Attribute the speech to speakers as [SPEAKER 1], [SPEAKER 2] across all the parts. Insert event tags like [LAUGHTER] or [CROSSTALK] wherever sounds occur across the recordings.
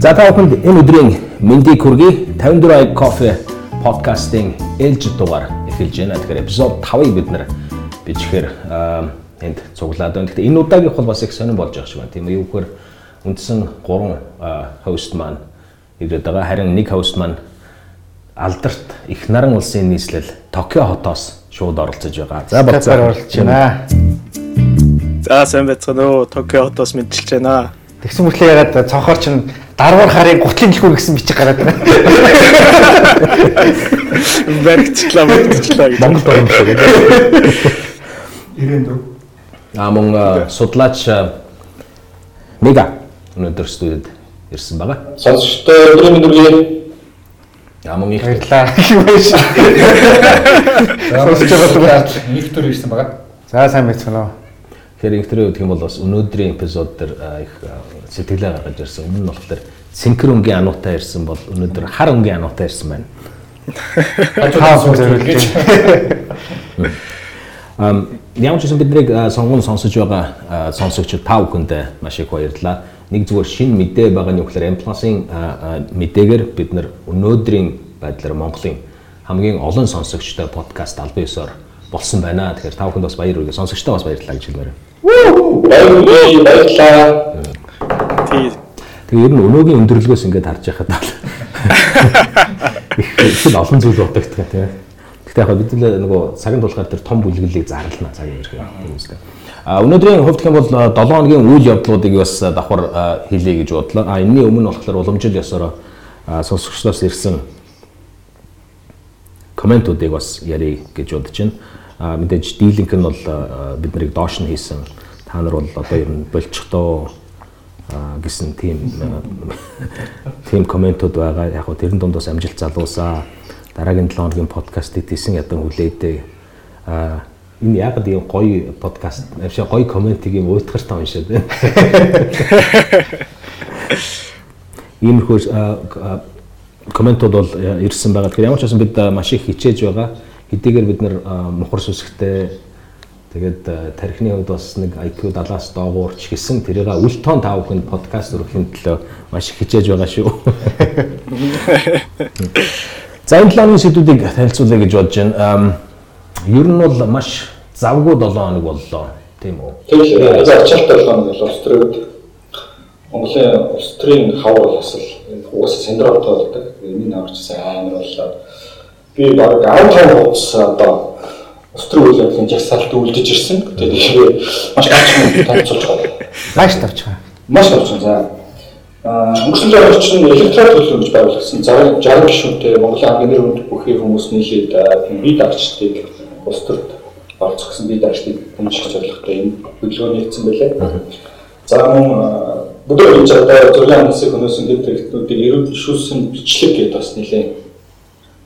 [SPEAKER 1] За та бүхэнд энэ өдрийн мэндийг хүргэе. 54 кофе подкастын ээлж дугаар эхэлж байна. Тэгэхээр эпизод 5-ыг бид нэр бичгээр энд цуглаад байна. Гэхдээ энэ удаагийнх бол бас их сонирн болж байгаа шиг байна. Тийм үү? Юухээр үндсэн 3 хост маань ирээд байгаа. Харин нэг хост маань алдарт их наран улсын нийслэл Токио хотоос шууд оролцож байгаа.
[SPEAKER 2] За боцоор оролцож байна.
[SPEAKER 3] За сайн байцгаана уу. Токио хотоос мэдчилж байна.
[SPEAKER 2] Тэгсэн мэтлээ ягаад цонхоор чинь дарвар харыг гутлын дэлгүүр гэсэн бичиг гараад байна. [LAUGHS]
[SPEAKER 3] Баригчлаа, баригчлаа.
[SPEAKER 1] Монгол дөрөв шиг гэдэг.
[SPEAKER 2] Ирээн дүү.
[SPEAKER 1] А мөн судлаач Мега өнөөдөр студид ирсэн байгаа.
[SPEAKER 4] Сонсогчтой өдрийн мэндийг
[SPEAKER 1] мөн их
[SPEAKER 2] Баярлаа. Хивээш. Сонсож байгаа
[SPEAKER 4] нэг төр ирсэн байгаа.
[SPEAKER 2] За сайн байцгаана уу.
[SPEAKER 1] Тэгэхээр инхтрээ үгэх юм бол бас өнөөдрийн эпизод дээр их сэтгэлээ гаргаж ирсэн. Өмнө нь болохоор синхр өнгийн ануутай ирсэн бол өнөөдөр хар өнгийн ануутай ирсэн байна. [LAUGHS]
[SPEAKER 2] Хаа зөвлөж. [LAUGHS]
[SPEAKER 1] Ам ямар ч гэсэн биднийг сонгон сонсож байгаа сонсогчид та бүхэндээ маш их баярлалаа. Нэг зүгээр шин мэдээ байгаа нь юу гэхээр Amplus-ын мэдээгээр бид нар өнөөдрийн байдлаар Монголын хамгийн олон сонсогчтой подкаст албан ёсоор болсон байна. Тэгэхээр та бүхэнд бас баяр хүргэе. Сонсогчтой бас баярлалаа гэж хэлмээр.
[SPEAKER 4] Баярлалаа. Баярлалаа.
[SPEAKER 1] Тэгээ ер нь өнөөгийн өндөрлгөөс ингээд харж байхад их их олон зүйл бодогддог тийм. Гэхдээ яг бид нөгөө цагийн тулгаар тэр том бүлгэлийг зарлана цагийн ирэх юм үстэй. А өнөөдрийн хувьд юм бол 7 хоногийн үйл явдлуудыг бас давхар хэлье гэж бодлоо. А энэний өмнө болохоор уламжил ёсороо сонсогчдоос ирсэн комментуудыг бас ярих гэж бодож байна. А мэдээж дийлэнх нь бол бид нарыг доош нь хийсэн. Та нар бол одоо ер нь болчихдоо гэсэн тийм тийм комментууд байгаа. Яг гоо тэрэн дунд бас амжилт залуусаа дараагийн 7 хоногийн подкастыг тийсэн ядан хүлээдээ. А энэ яг ийм гоё подкаст, авшаа гоё комментиг юм уйтгартай уншаад байна. Иймэрхүү комментууд бол ирсэн байгаа. Тэгэхээр ямар ч байсан бид маш их хичээж байгаа. Хэдийгээр бид нэр мухар сүсгтэй тэгээд тархины хувьд бас нэг IQ 70-аас доогуур ч гэсэн тэрийг үл тоон тав хүнд подкаст өргөхийн төлөө маш их хичээж байгаа шүү. [LAUGHS] За энэ талын сэдвүүдийг танилцуулъя гэж бодож байна. Ер нь бол маш завгүй 7 хоног боллоо. Тийм үү?
[SPEAKER 4] Тэгэл за ачаалтай болгоно бол улс төрөд Монголын улс төрийн хавар бас л угаасаа синдромтой болдог. Миний аварчсан амар боллоо. Би баг 15 хугацаас одоо төрийн үйл явдлын жагсаалт үлдэж ирсэн. Тэгээд маш гайхалтай танилцуулж байгаа.
[SPEAKER 2] Нааш тавч байгаа.
[SPEAKER 4] Маш тавчсан. За өнгөрсөн жил орчин электрон төлөв гэж байгуулсан 60 60 гишүүнтэй Монголын хамгийн нэр хүнд бүхий хүмүүс нийлээд бие даагчдыг улс төрд оролцох гэсэн бие даагчдыг хэмжих зорилготой энэ хөдөлгөөн нэгдсэн байлаа. За мөн бүдүүр энэ одоо зургийн амнасыг хөнөөсөн дэд хэрэгтнүүдийг эрүүл шүүсэн бичлэг гэдээ бас нэлээд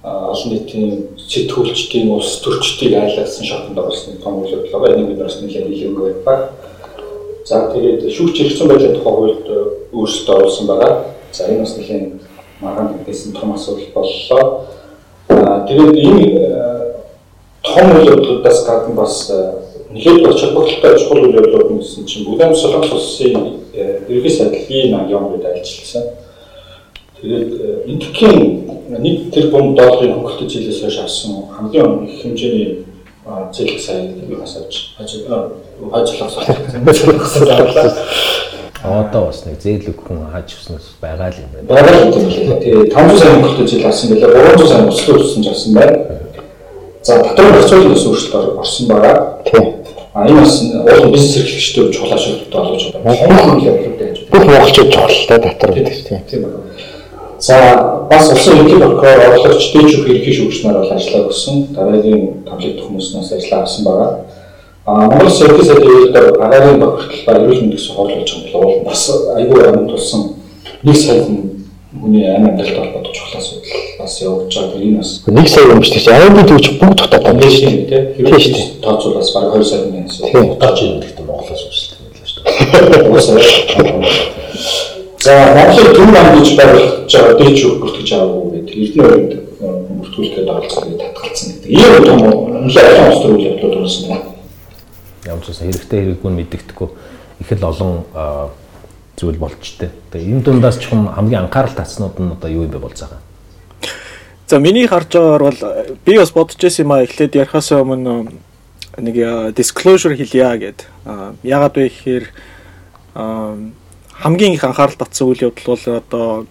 [SPEAKER 4] олон нийтийн сэтгүүлчдийн улс төрчдийг айлгсан шатанд орсон том үйл явдал байгаа. Энийг бид бас нэлээд илүүгээ байна. За тэгээд шүүгч хэрэгцэн байдлын тухай хуульд өөрсдөө оруулсан байгаа. За энэ бас нэлээд маргаан гэдгээс том асуудал боллоо. Тэгээд энэ том үйл явдлуудаас гадна бас нэлээд бол холбогдолтой чухал үйл явдлууд гэсэн чинь Бүлэм Солонгос улсын ерхий сайдлын аян үед альчилсан. Тэгээд энтхийн нэг тэрбум долларын хөнгөлөлт жилээс хойш авсан хамгийн их хэмжээний зээл сайн би бас авч ажиллах
[SPEAKER 1] Одоо бас нэг зээл өгөн хааж авснаас байгаа л юм байна.
[SPEAKER 4] Байгаа л л тэгээ 500 сая хөнгөлөлт жил авсан байлаа 300 сая өсөлт өгсөн ч авсан байна. За татвар зарцуулалтаас өөрчлөлт орсон байгаа. Тийм. А энэ бас уул бизнес эрхлэгчдийн чухал ашиглалттай болж байгаа. Хүмүүс л гэж.
[SPEAKER 2] Бүх монголчууд чухалтай татвар гэдэг тийм.
[SPEAKER 4] Тийм байна. За бас улсын ерөнхий прокурор орлогч дэжүүх ерхий шүүгчнэр бол ажиллаа өгсөн. Дараагийн тавлыг хүмүүснээс ажиллаа авсан байгаа. А Монгол Сэргий сайдын үйлдэл агаарын баг хүртэл ба эрүүл мэндийн хорлуулж байгаа бол бас айгүй амт тулсан нэг сая хүний амь амьдралтай холбоотой чухал асуудал бас явж байгаа. Энэ бас
[SPEAKER 2] Нэг сая юм биш тийм. Аян бид үуч бүгд
[SPEAKER 4] тийм
[SPEAKER 2] байна.
[SPEAKER 4] шүү дээ. Хэрвээ тооцоолол бас баг 2 сая хүний асуудал.
[SPEAKER 1] Удаач юм гэхдээ Монголоос үүсэлт юм л шүү дээ.
[SPEAKER 4] Уусаа. [LAUGHS] За Монголын төв ам гэж байгуулж байгаа дээч бүртгэж байгаагүй гэдэг. Эрдэнэ өрөөнд бүртгүүлэхэд оролцсон гэдэг татгалцсан гэдэг. Ийм том нэлээд олон улс төрийн явдлууд болсон байна.
[SPEAKER 1] Ямар ч байсан хэрэгтэй хэрэггүй нь мэддэхгүй их л олон зүйл болж тээ. Тэгээ энэ дундаас чухам хамгийн анхаарал татснууд нь одоо юу юм бэ болж байгаа.
[SPEAKER 3] За миний харж байгаагаар бол би бас бодож байсан юм а эхлээд ярихаас өмнө нэг disclosure хэлье гэд. Яагаад вэ гэхээр хамгийн их анхаарал татсан үйл явдал бол одоо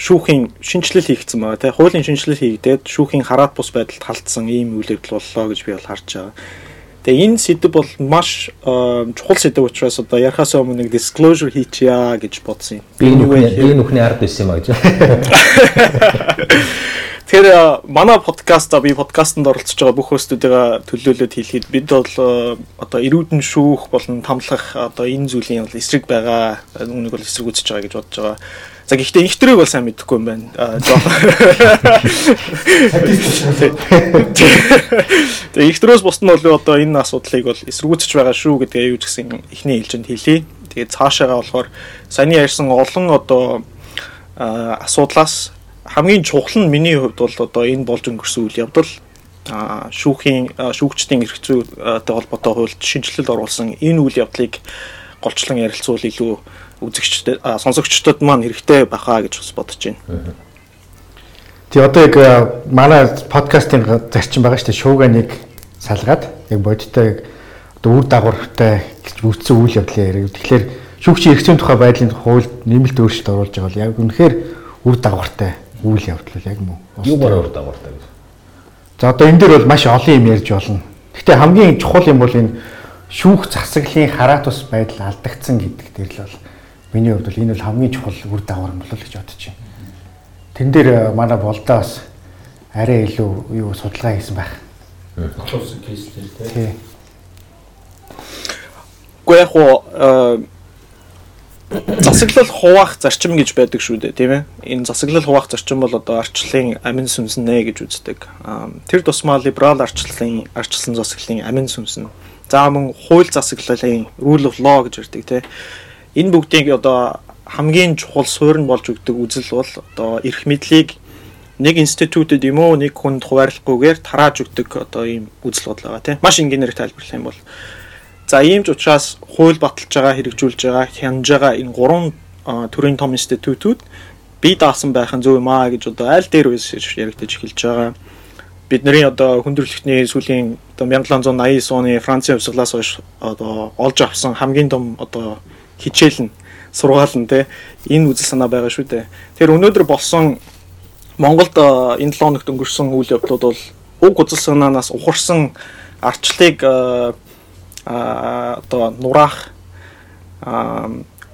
[SPEAKER 3] шүүхийн шинжилэл хийгдсэн байгаа тийм хуулийн шинжилэл хийгдээд шүүхийн хараат бус байдалд халтсан ийм үйл явдал боллоо гэж би бол харж байгаа. Тэгээ энэ сэдв бол маш чухал сэдв учраас одоо ярихаас өмнө нэг disclosure хийчихъя гэж бодсон юм.
[SPEAKER 1] Би энэ нүхний энэ нүхний ард байсан юм а гэж. [LAUGHS]
[SPEAKER 3] Тэгэхээр манай подкаста би подкастт оролцож байгаа бүх хостуудыгаа төлөөлөд хэлэхэд бид бол одоо эрүүдэн шүүх болон тамлах одоо энэ зүйлийн бол эсрэг байгаа. Үүнийг бол эсрэг үзэж байгаа гэж бодож байгаа. За гэхдээ ихтрийг бол сайн мэдэхгүй юм байна. Тэгээ ихтрөөс бусд нь бол одоо энэ асуудлыг бол эсэргүүцэж байгаа шүү гэдгээ юу ч гэсэн эхний хэлжинд хэлье. Тэгээд цаашаагаа болохоор саяны ярьсан олон одоо асуудлаас хамгийн чухал нь миний хувьд бол одоо энэ болж өнгөрсөн үйл явдал шүүхийн шүүгчдийн эрх зүйтэй холбоотой хуульд шинжилэлд оруулсан энэ үйл явдлыг голчлон ярилцуул илүү үзэгчдэд сонсогчдод маань хэрэгтэй бахаа гэж бас бодож байна.
[SPEAKER 2] Тий одоо яг манай подкастын зарчим байгаа шүү дээ. Шууга нэг салгаад яг бодиттой одоо үр дагавартай гэж үүссэн үйл явдлын яриг. Тэгэхээр шүүгчийн эрх зүйн тухай байдлын хуульд нэмэлт өөрчлөлт оруулж байгаа бол яг үнэхээр үр дагавартай үйл явдал яг мөн.
[SPEAKER 1] Юугаар өөр дагавартай гэж.
[SPEAKER 2] За одоо энэ дээр бол маш олон юм ярьж болно. Гэхдээ хамгийн чухал юм бол энэ шүүх засаглалын хараат ус байдал алдагдсан гэдэг дээр л бол миний хувьд бол энэ бол хамгийн чухал үр дагавар юм болов гэж бодож байна. Тэн дээр э, манай болдоо бас арай илүү юу судалгаа хийсэн байх.
[SPEAKER 4] Боловсон кейс дээр тийм.
[SPEAKER 3] Гэхдээ яг уу засаглал хуваах зарчим гэж байдаг шүү дээ тийм ээ. Энэ засаглал хуваах зарчим бол одоо арчлалын амин сүнснэ гэж үздэг. Тэр тусмаа либерал арчлалын арчилсан засаглалын амин сүнсэн. За мөн хууль засаглалын rule of law гэж ярьдаг тийм. Энэ бүгдийг одоо хамгийн чухал суурь нь болж өгдөг үзэл бол одоо эрх мэдлийг нэг институтэд юм уу нэг хүнд хуваарлахгүйгээр тарааж өгдөг одоо ийм үзэл бодол байгаа тийм. Маш энгийнээр тайлбарлах юм бол За ийм ч учраас хууль баталж байгаа хэрэгжүүлж байгаа хянаж байгаа энэ гурван төрлийн том институтууд бие даасан байх нь зөв юм аа гэж одоо аль дээр үс яригдаж эхэлж байгаа. Бидний одоо хүндрэлтний сүүлийн одоо 1789 оны Францын хувьсгалаас хойш одоо олж авсан хамгийн том одоо хичээл нь сургаал нь те энэ үзэл санаа байгаа шүү дээ. Тэгэхээр өнөөдөр болсон Монголд энэ 7 хоногт өнгөрсөн үйл явдлууд бол уг үзэл санаанаас ухарсан арчлыг одоо нураах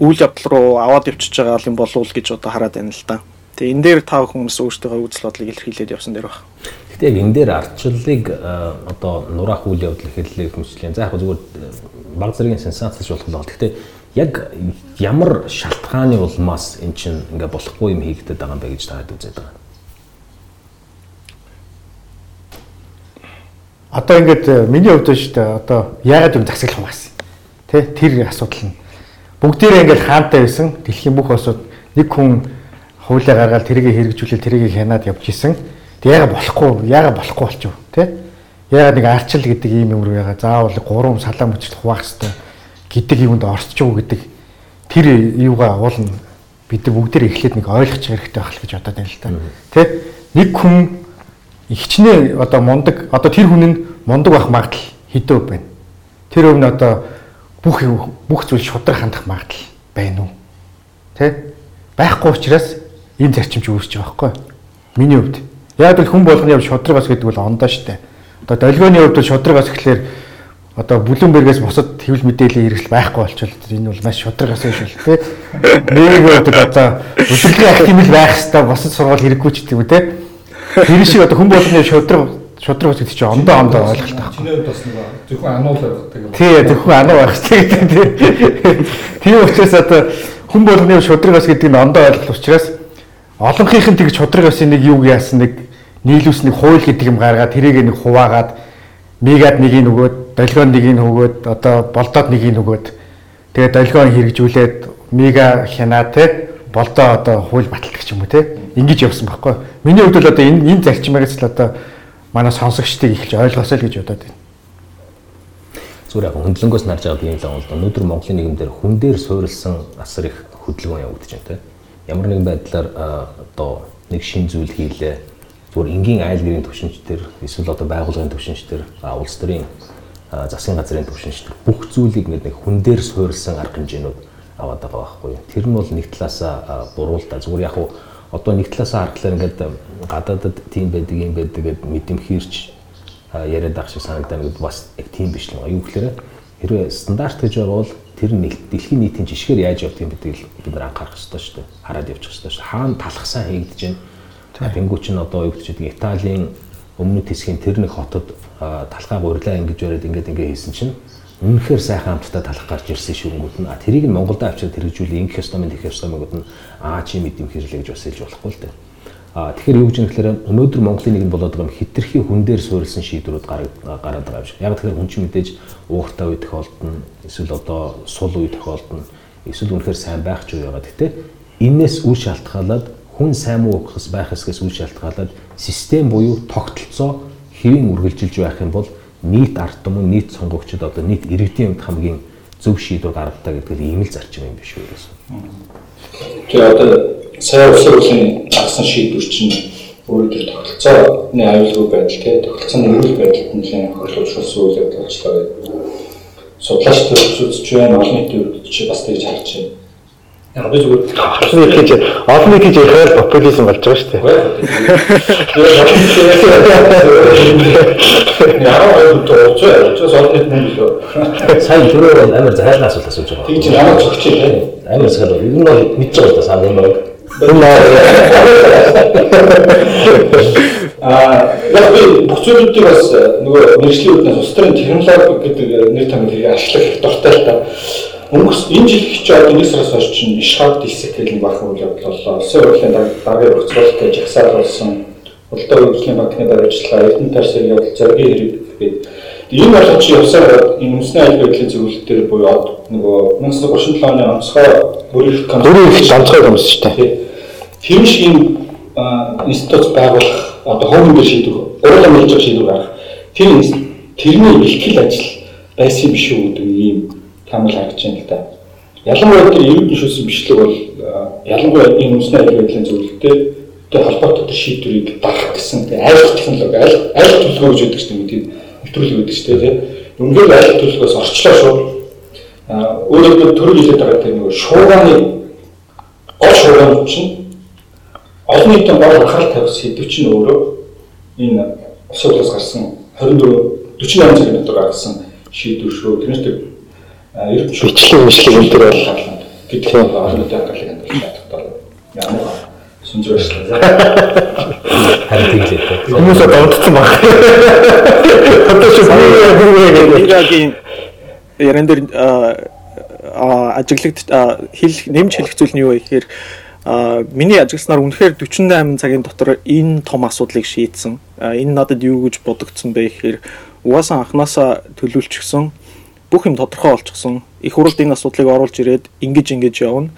[SPEAKER 3] үйл явдал руу аваад явчихж байгаа юм болов уу гэж одоо хараад байна л да. Тэгээ энэ дээр тав хүмүүс өөрсдөө үзэл бодлыг илэрхийлээд явсан дээр баг.
[SPEAKER 1] Гэтэ яг энэ дээр ардчлалыг одоо нураах үйл явдал хэллээ хүмүүжлээ. За яг зүгээр баг зэргийн сенсацч болох л. Гэтэ яг ямар шалтгааны улмаас эн чинь ингээ болохгүй юм хийгдэт байгаа юм бэ гэж таад үзээд байгаа.
[SPEAKER 2] Одоо ингээд э, миний хувьд шүү дээ. Одоо яагаад юм засаглах хуваасан. Тэ тэр асуудал нь бүгдээрээ ингээд хаантай байсан. Дэлхийн бүх осууд нэг хүн хуулиа гаргаад тэрийг хэрэгжүүлэл тэрийг хянаад явж исэн. Тэг яагаад болохгүй яагаад болохгүй болчих вэ? Тэ? Яагаад нэг арчил гэдэг ийм юм руу яагаад заавал гурван салаа мөчл хуваах хэрэгтэй гэдэг юунд орчих уу гэдэг тэр юугаа уулна бид нар бүгдээр эхлээд нэг ойлгох хэрэгтэй байх л гэж бодоод байна л та. Тэ? Нэг хүн ихчнээ одоо мундаг одоо тэр хүн нь мундаг байх магадлал хэдөө байна. Тэр өвн одоо бүх бүх зүйл шудраг хандах магадлал байна уу? Тэ? Байхгүй учраас энэ зарчимч үүсэж байгаа байхгүй. Миний хувьд. Яг л хүн болгоны хувьд шудраг бас гэдэг бол ондоо штэ. Одоо долгионы хувьд шудраг бас гэхлээр одоо Блумбергээс босод хэвлэл мэдээллийн хэрэгсэл байхгүй болчихвол энэ бол маш шудраг асуу шүү дээ. Нэг үед одоо удирдлагын актив байх хэвээр босод сургууль хэрэггүй ч гэдэг юм те Тэр шиг одоо хүн болгоны шудраг шудраг гэдэг чинь ондоо ондоо ойлголт байна.
[SPEAKER 4] Чиний хувьд бас нэг зөвхөн ануу л байдаг.
[SPEAKER 2] Тий, зөвхөн ануу байх хэрэгтэй тий. Тийм учраас одоо хүн болгоны шудраг бас гэдэг нь ондоо ойлголт учраас олонхийнх нь тэгж шудраг басын нэг юу яасан нэг нийлүүлс нэг хууль гэдэг юм гаргаад тэрийг нэг хуваагаад мегад нэгийг нөгөөд долгион нэгийг нөгөөд одоо болдоод нэгийг нөгөөд тэгээд долгион хэрэгжүүлээд мега хянаа те болдоо одоо хууль баталдаг ч юм уу те ингэж явсан байхгүй. Миний хувьд бол одоо энэ энэ зарчмаагаас л одоо манай сонсогчдыг эхэлж ойлгосоо л гэж бодоод байна.
[SPEAKER 1] зүгээр яг хөндлөнгөөс нарж байгаа би юм л бол өнөөдөр Монголын нийгэмдэр хүн дээр суурилсан асар их хөдөлгөөн явагдаж байна те. Ямар нэгэн байдлаар одоо нэг шин зүйл хийлээ. Зүгээр энгийн айл гэрийн төвшинч төр эсвэл одоо байгууллагын төвшинч төр улс төрийн засгийн газрын төвшинч төр бүх зүйлийг нэг хүн дээр суурилсан арга хэмжээнүүд аваад байгаа байхгүй юу. Тэр нь бол нэг талаасаа буруу л да. Зүгээр яг уу одоо нэг талаасаа харахаар ингээд гадаадад тийм байдаг юм байдаг гэд мэдэмхийрч яриад байх шиг санагдана гэд бас яг тийм биш л байгаа. Юу гэхээр хэрвээ стандарт гэж байгаа бол тэр дэлхийн нийтийн жишгээр яаж явдаг юм гэдгийг бид нар анхаарах хэрэгтэй шүү дээ. Хараад явчих хэрэгтэй шүү. Хаана талхсан хийгдэж байна. Тэнгүүч нь одоо юу гэж гэдэг Италийн өмнөд хэсгийн тэр нэг хотод талхаа гурилаа ингэж бариад ингээд ингээд хийсэн чинь үнэхээр сайхан хамтдаа талах гарч ирсэн шүүнгүүд нь тэрийг нь Монголд авчирд хэрэгжүүлээ ингэх ёстой мэд их ёстой мэгүүд нь аа чи мэдэм хэрлээ гэж бас хэлж болохгүй л дээ. А тэгэхээр юу гэж юм гэхээр өнөөдөр Монголын нийгэм болоод байгаа юм хитрхи хүн дээр суурилсан шийдвэрүүд гараад байгаа юм шиг. Яг тэгэхээр хүн чинь мэдээж ууртай үе тохиолдно, эсвэл одоо сул үе тохиолдно, эсвэл үнэхээр сайн байх ч үе байгаа. Гэтэ энээс үл шалтгаалаад хүн сайн муу ухас байх эсгээс үл шалтгаалаад систем буюу тогтолцоо хэвийн үргэлжилж байх юм бол нийт ард түмэн нийт сонгогчдод одоо нийт иргэдийн хувьд хамгийн зөв шийдвэр гаргадаг гэдэг нь ийм л зарчим юм биш үү гэсэн.
[SPEAKER 4] Тэгээ одоо сайн улсын хурлын гаргасан шийдвэр чинь өөрөөр тогтолцооны аюулгүй байдал тий тогтолцооны эрүүл байдалд нэлээд хөрөлөвшүүлсэн үйл явдал болчлоо гэдэг. Судлаач төрөлж үзэж байна, олон нийтийн үрдэж бас тэгж харж байна. Яг би зүгээр
[SPEAKER 2] олон нийт гэж олон нийт гэж ихээр популизм болж байгаа шүү дээ.
[SPEAKER 4] Яа, одоо тооцоо, тооцоо олон нийт мөн билүү.
[SPEAKER 1] Сайн түрүү амар захиалгын асуулт асууж байгаа.
[SPEAKER 4] Тэг чинь ямар зөгч юм бэ?
[SPEAKER 1] Амар. Ер нь бол мэдж байгаа л да сайн юм байна.
[SPEAKER 4] Аа, яг би бүх зүйлүүдийг бас нөгөө мэрэгжлийн үүднээс улс төрийн технологи гэдэг нэр томьёог хэрэг ашиглах дуртай л да. Өнгөрс энэ жил их ч одоо нэг сараас хойш чинь ишхад дэлсэх гэх нэг бахан үйл явдал боллоо. Улсын хурлын даргын өгцөлт гэж жагсаал болсон. Улдаа үйлчлэгийн банкны баримтлага Эрдэнэ тарсыг явуул зоригийн хэрэг гэдэг. Энэ болгоч явсаар энэ үндэсний аялал байдлын зөвлөлт дээр буюу нөгөө 1937 оны онцгой бүрэлдэхүүн
[SPEAKER 2] их онцгой юм шүү дээ.
[SPEAKER 4] тэр шиг институт байгуулах одоо хуучин дээр шийдвэр уурлан хэлж байгаа шийдвэр гаргах тэр тэрний бэлтгэл ажил байсан биш үү гэдэг ийм тамил харагдаж байна л да. Ялангуяа тэр ерөнхий шүүсийн бичлэг бол ялангуяа энэ үндэсний аялал байдлын зөвлөлтөд тэр холбоотой тэр шийдвэрийг дарах гэсэн тэр айл технологи айл айл төлөвлөгөө гэж үүдэж тийм тийм нэвтрүүлэг үүдэж тийм үнгээр айл төлөвлөгөөс орчлоо шүү. Өөрөөр төрөл хэлээд байгаа тэр нэг шуугааны гол шуугаан чинь олон нийтийн гол анхаарал тавих сэдв чинь өөрөө энэ улсын хурлаас гарсан 24 48 цагийн дотор гаргасан шийдвэр шүү. Тэрнээс
[SPEAKER 2] Бичлэг бичлэг энэ төр бол
[SPEAKER 4] гэдэг нь олон нийтийн анхаарлыг хандуулж чаддаг. Ямар сүнж байсан.
[SPEAKER 1] Харин тийм л
[SPEAKER 2] хүмүүс донтцсон баг. Одоо чи
[SPEAKER 3] Иргагийн яран дээр ажиглагдт хэл нэмж хэлэх зүйл нь юу вэ гэхээр миний ажигласнаар үнэхээр 48 цагийн дотор энэ том асуудлыг шийдсэн. Энэ надад юу гэж бодогдсон бэ гэхээр угаасаа анханасаа төлөвлөчихсөн бүх юм тодорхой болчихсон. Их хурлд энэ асуудлыг оруулж ирээд ингэж ингэж явна.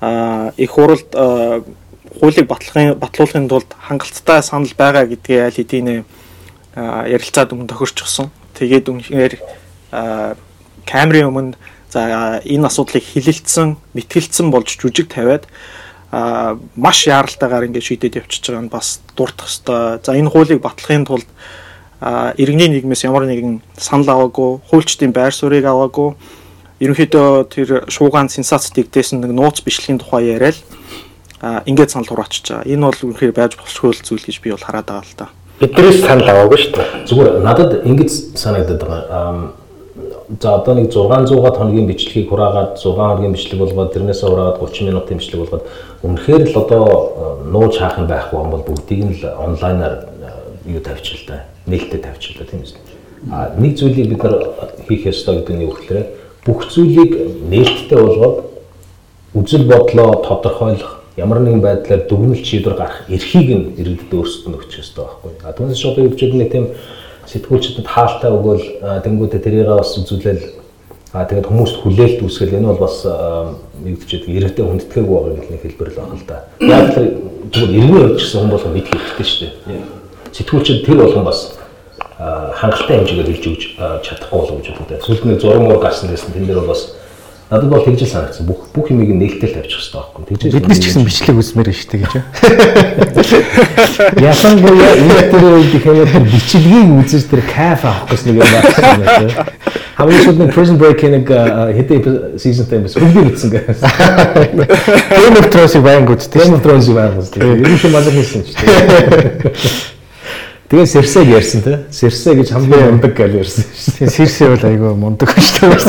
[SPEAKER 3] А их хурлд хуулийг батлахын батлуулахын тулд хангалттай санал байгаа гэдгээ аль хэдийн ярилцаад өмнө тохирчихсон. Тэгээд үнэхээр камерын өмнө за энэ асуудлыг хилэлцсэн, мэтгэлцсэн болж жүжиг тавиад а маш яаралтайгаар ингээд шийдээд явчихж байгаа нь бас дуртах хэвээр. За энэ хуулийг батлахын тулд иргэний нийгмээс ямар нэгэн санал аваагүй, хуульчдын байр суурийг аваагүй, ерөнхийдөө тэр шуугаан сенсац дэгдээсэн нэг нууц бичлэгийн тухай яриад ингээд санал хураачиж байгаа. Энэ бол үнэхээр байж болохгүй зүйл гэж би бол хараад байгаа л та.
[SPEAKER 2] Биднээс санал аваагүй шүү дээ.
[SPEAKER 1] Зүгээр надад ингэж санагдаад байгаа. За одоо нэг 600-аад хоногийн бичлэгийг хураагаад 6 хоногийн бичлэг болгоод тэрнээсээ хураагаад 30 минутын бичлэг болгоод үнэхээр л одоо нууж хаах юм байхгүй юм бол бүгдийг нь л онлайнаар юу тавьчих л та. Нээлттэй тавьчих л та тийм үү. А нэг зүйлийг бид нар хийх ёстой гэдэг нь юу гэхээр бүх зүйлийг нээлттэй болгоод үзэл бодлоо тодорхойлох ямар нэгэн байдлаар дүгнэлт шийдвэр гарах эрхийг нь иргэдэд өөрсдөд өгч ёстой байхгүй. А түүнээс шууд өгчөөд нэг тийм сэтгүүлчдэд хаалтаа өгөөл тэнгуүтэ тэрийг бас үзүүлэл а тэгээд хүмүүст хүлээлт үүсгэл энэ бол бас нэгдчихэд иргэдэд хүндэтгээгүй байгаа гэх нэг хэлбэр л байна л да. Яг л зүгээр иргэний хувьд гэсэн хүн болгон мэдэх хэрэгтэй шүү дээ. Сэтгүүлчд тэр болгон бас хангалттай хэмжээгээр хэлж өгч чадахгүй болов гэж бодлоо. Сүүлд нэг зураг муур гарсан гэсэн тэн дээр бол бас надад бол тэгж санагдсан. Бүх бүх юмыг нээлттэй тавьчих хэрэгтэй байхгүй. Тэгж
[SPEAKER 2] Бид нар ч гэсэн бичлэг үзмээр байна шүү дээ гэж.
[SPEAKER 1] Ясангуяа энэ тэр үед ихээр бичлэгийг үзэж тэр кайф авах гэсэн нэг юм байна. Хамгийн сүүлд нэг Prison Break нэг хэдэн seasonтай юм бэ? Бүгдийг үзсэн гэсэн.
[SPEAKER 2] Game of Thrones-ыг баян үздэг.
[SPEAKER 1] Game of Thrones-ийг баян. Ер нь ч мазар хийсэн ч тийм. Тэгээ Серсег ярьсан тий. Серсе гэж хамгийн мундаг гэж ярьсан шүү дээ.
[SPEAKER 2] Сэрсээ бол айгүй мундаг шүү дээ.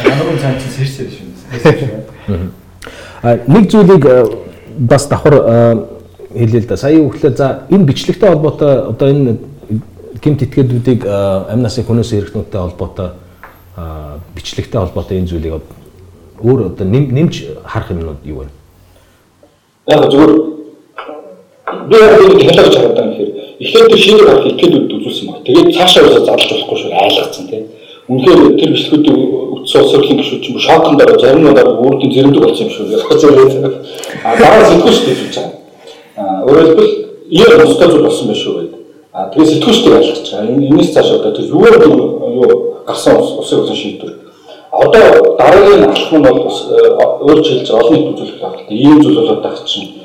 [SPEAKER 4] Хамгийн цаан чи сэрсээ шүү.
[SPEAKER 1] А нэг зүйлийг э, бас давхар э, хэлээ л да. Сая өглөө за энэ бичлэгтэй холбоотой одоо энэ гимт этгээдүүдийг э, амь насын хүнээс хэрэгтнүүдтэй холбоотой бичлэгтэй холбоотой энэ зүйлийг өөр одоо нэм- нэмж харах юмнууд юу вэ?
[SPEAKER 4] Яг зүгээр би энэ хэлж чаддаг юм хэрэг. Эхлээд тэр шинээр авах этгээдүүд үзүүлсэн баг. Тэгээд цаашаа усаа задлж болохгүй шүү айлгцсан тийм. Үнэхээр тэр бичлэгүүд утас уусралын гişүүд чинь шоконд ороо зарим нь ороо өөртөө зэрэмдэг болсон юм шүү. А дараа сэтгүүл шүү дээ гэж байгаа. А өөрөөр хэлбэл ийм устгаж болсон байх шүү гэдэг. А тэгээд сэтгүүлчтэй айлгаж байгаа. Энэ энэс цааш одоо тэр юугаар юу гарсан ус усыг болсон шийдвэр. Одоо дараагийн алхам нь бол бас өөр хэлж олон нийт үзүүлэх хэрэгтэй. Ийм зүйл болоод байх чинь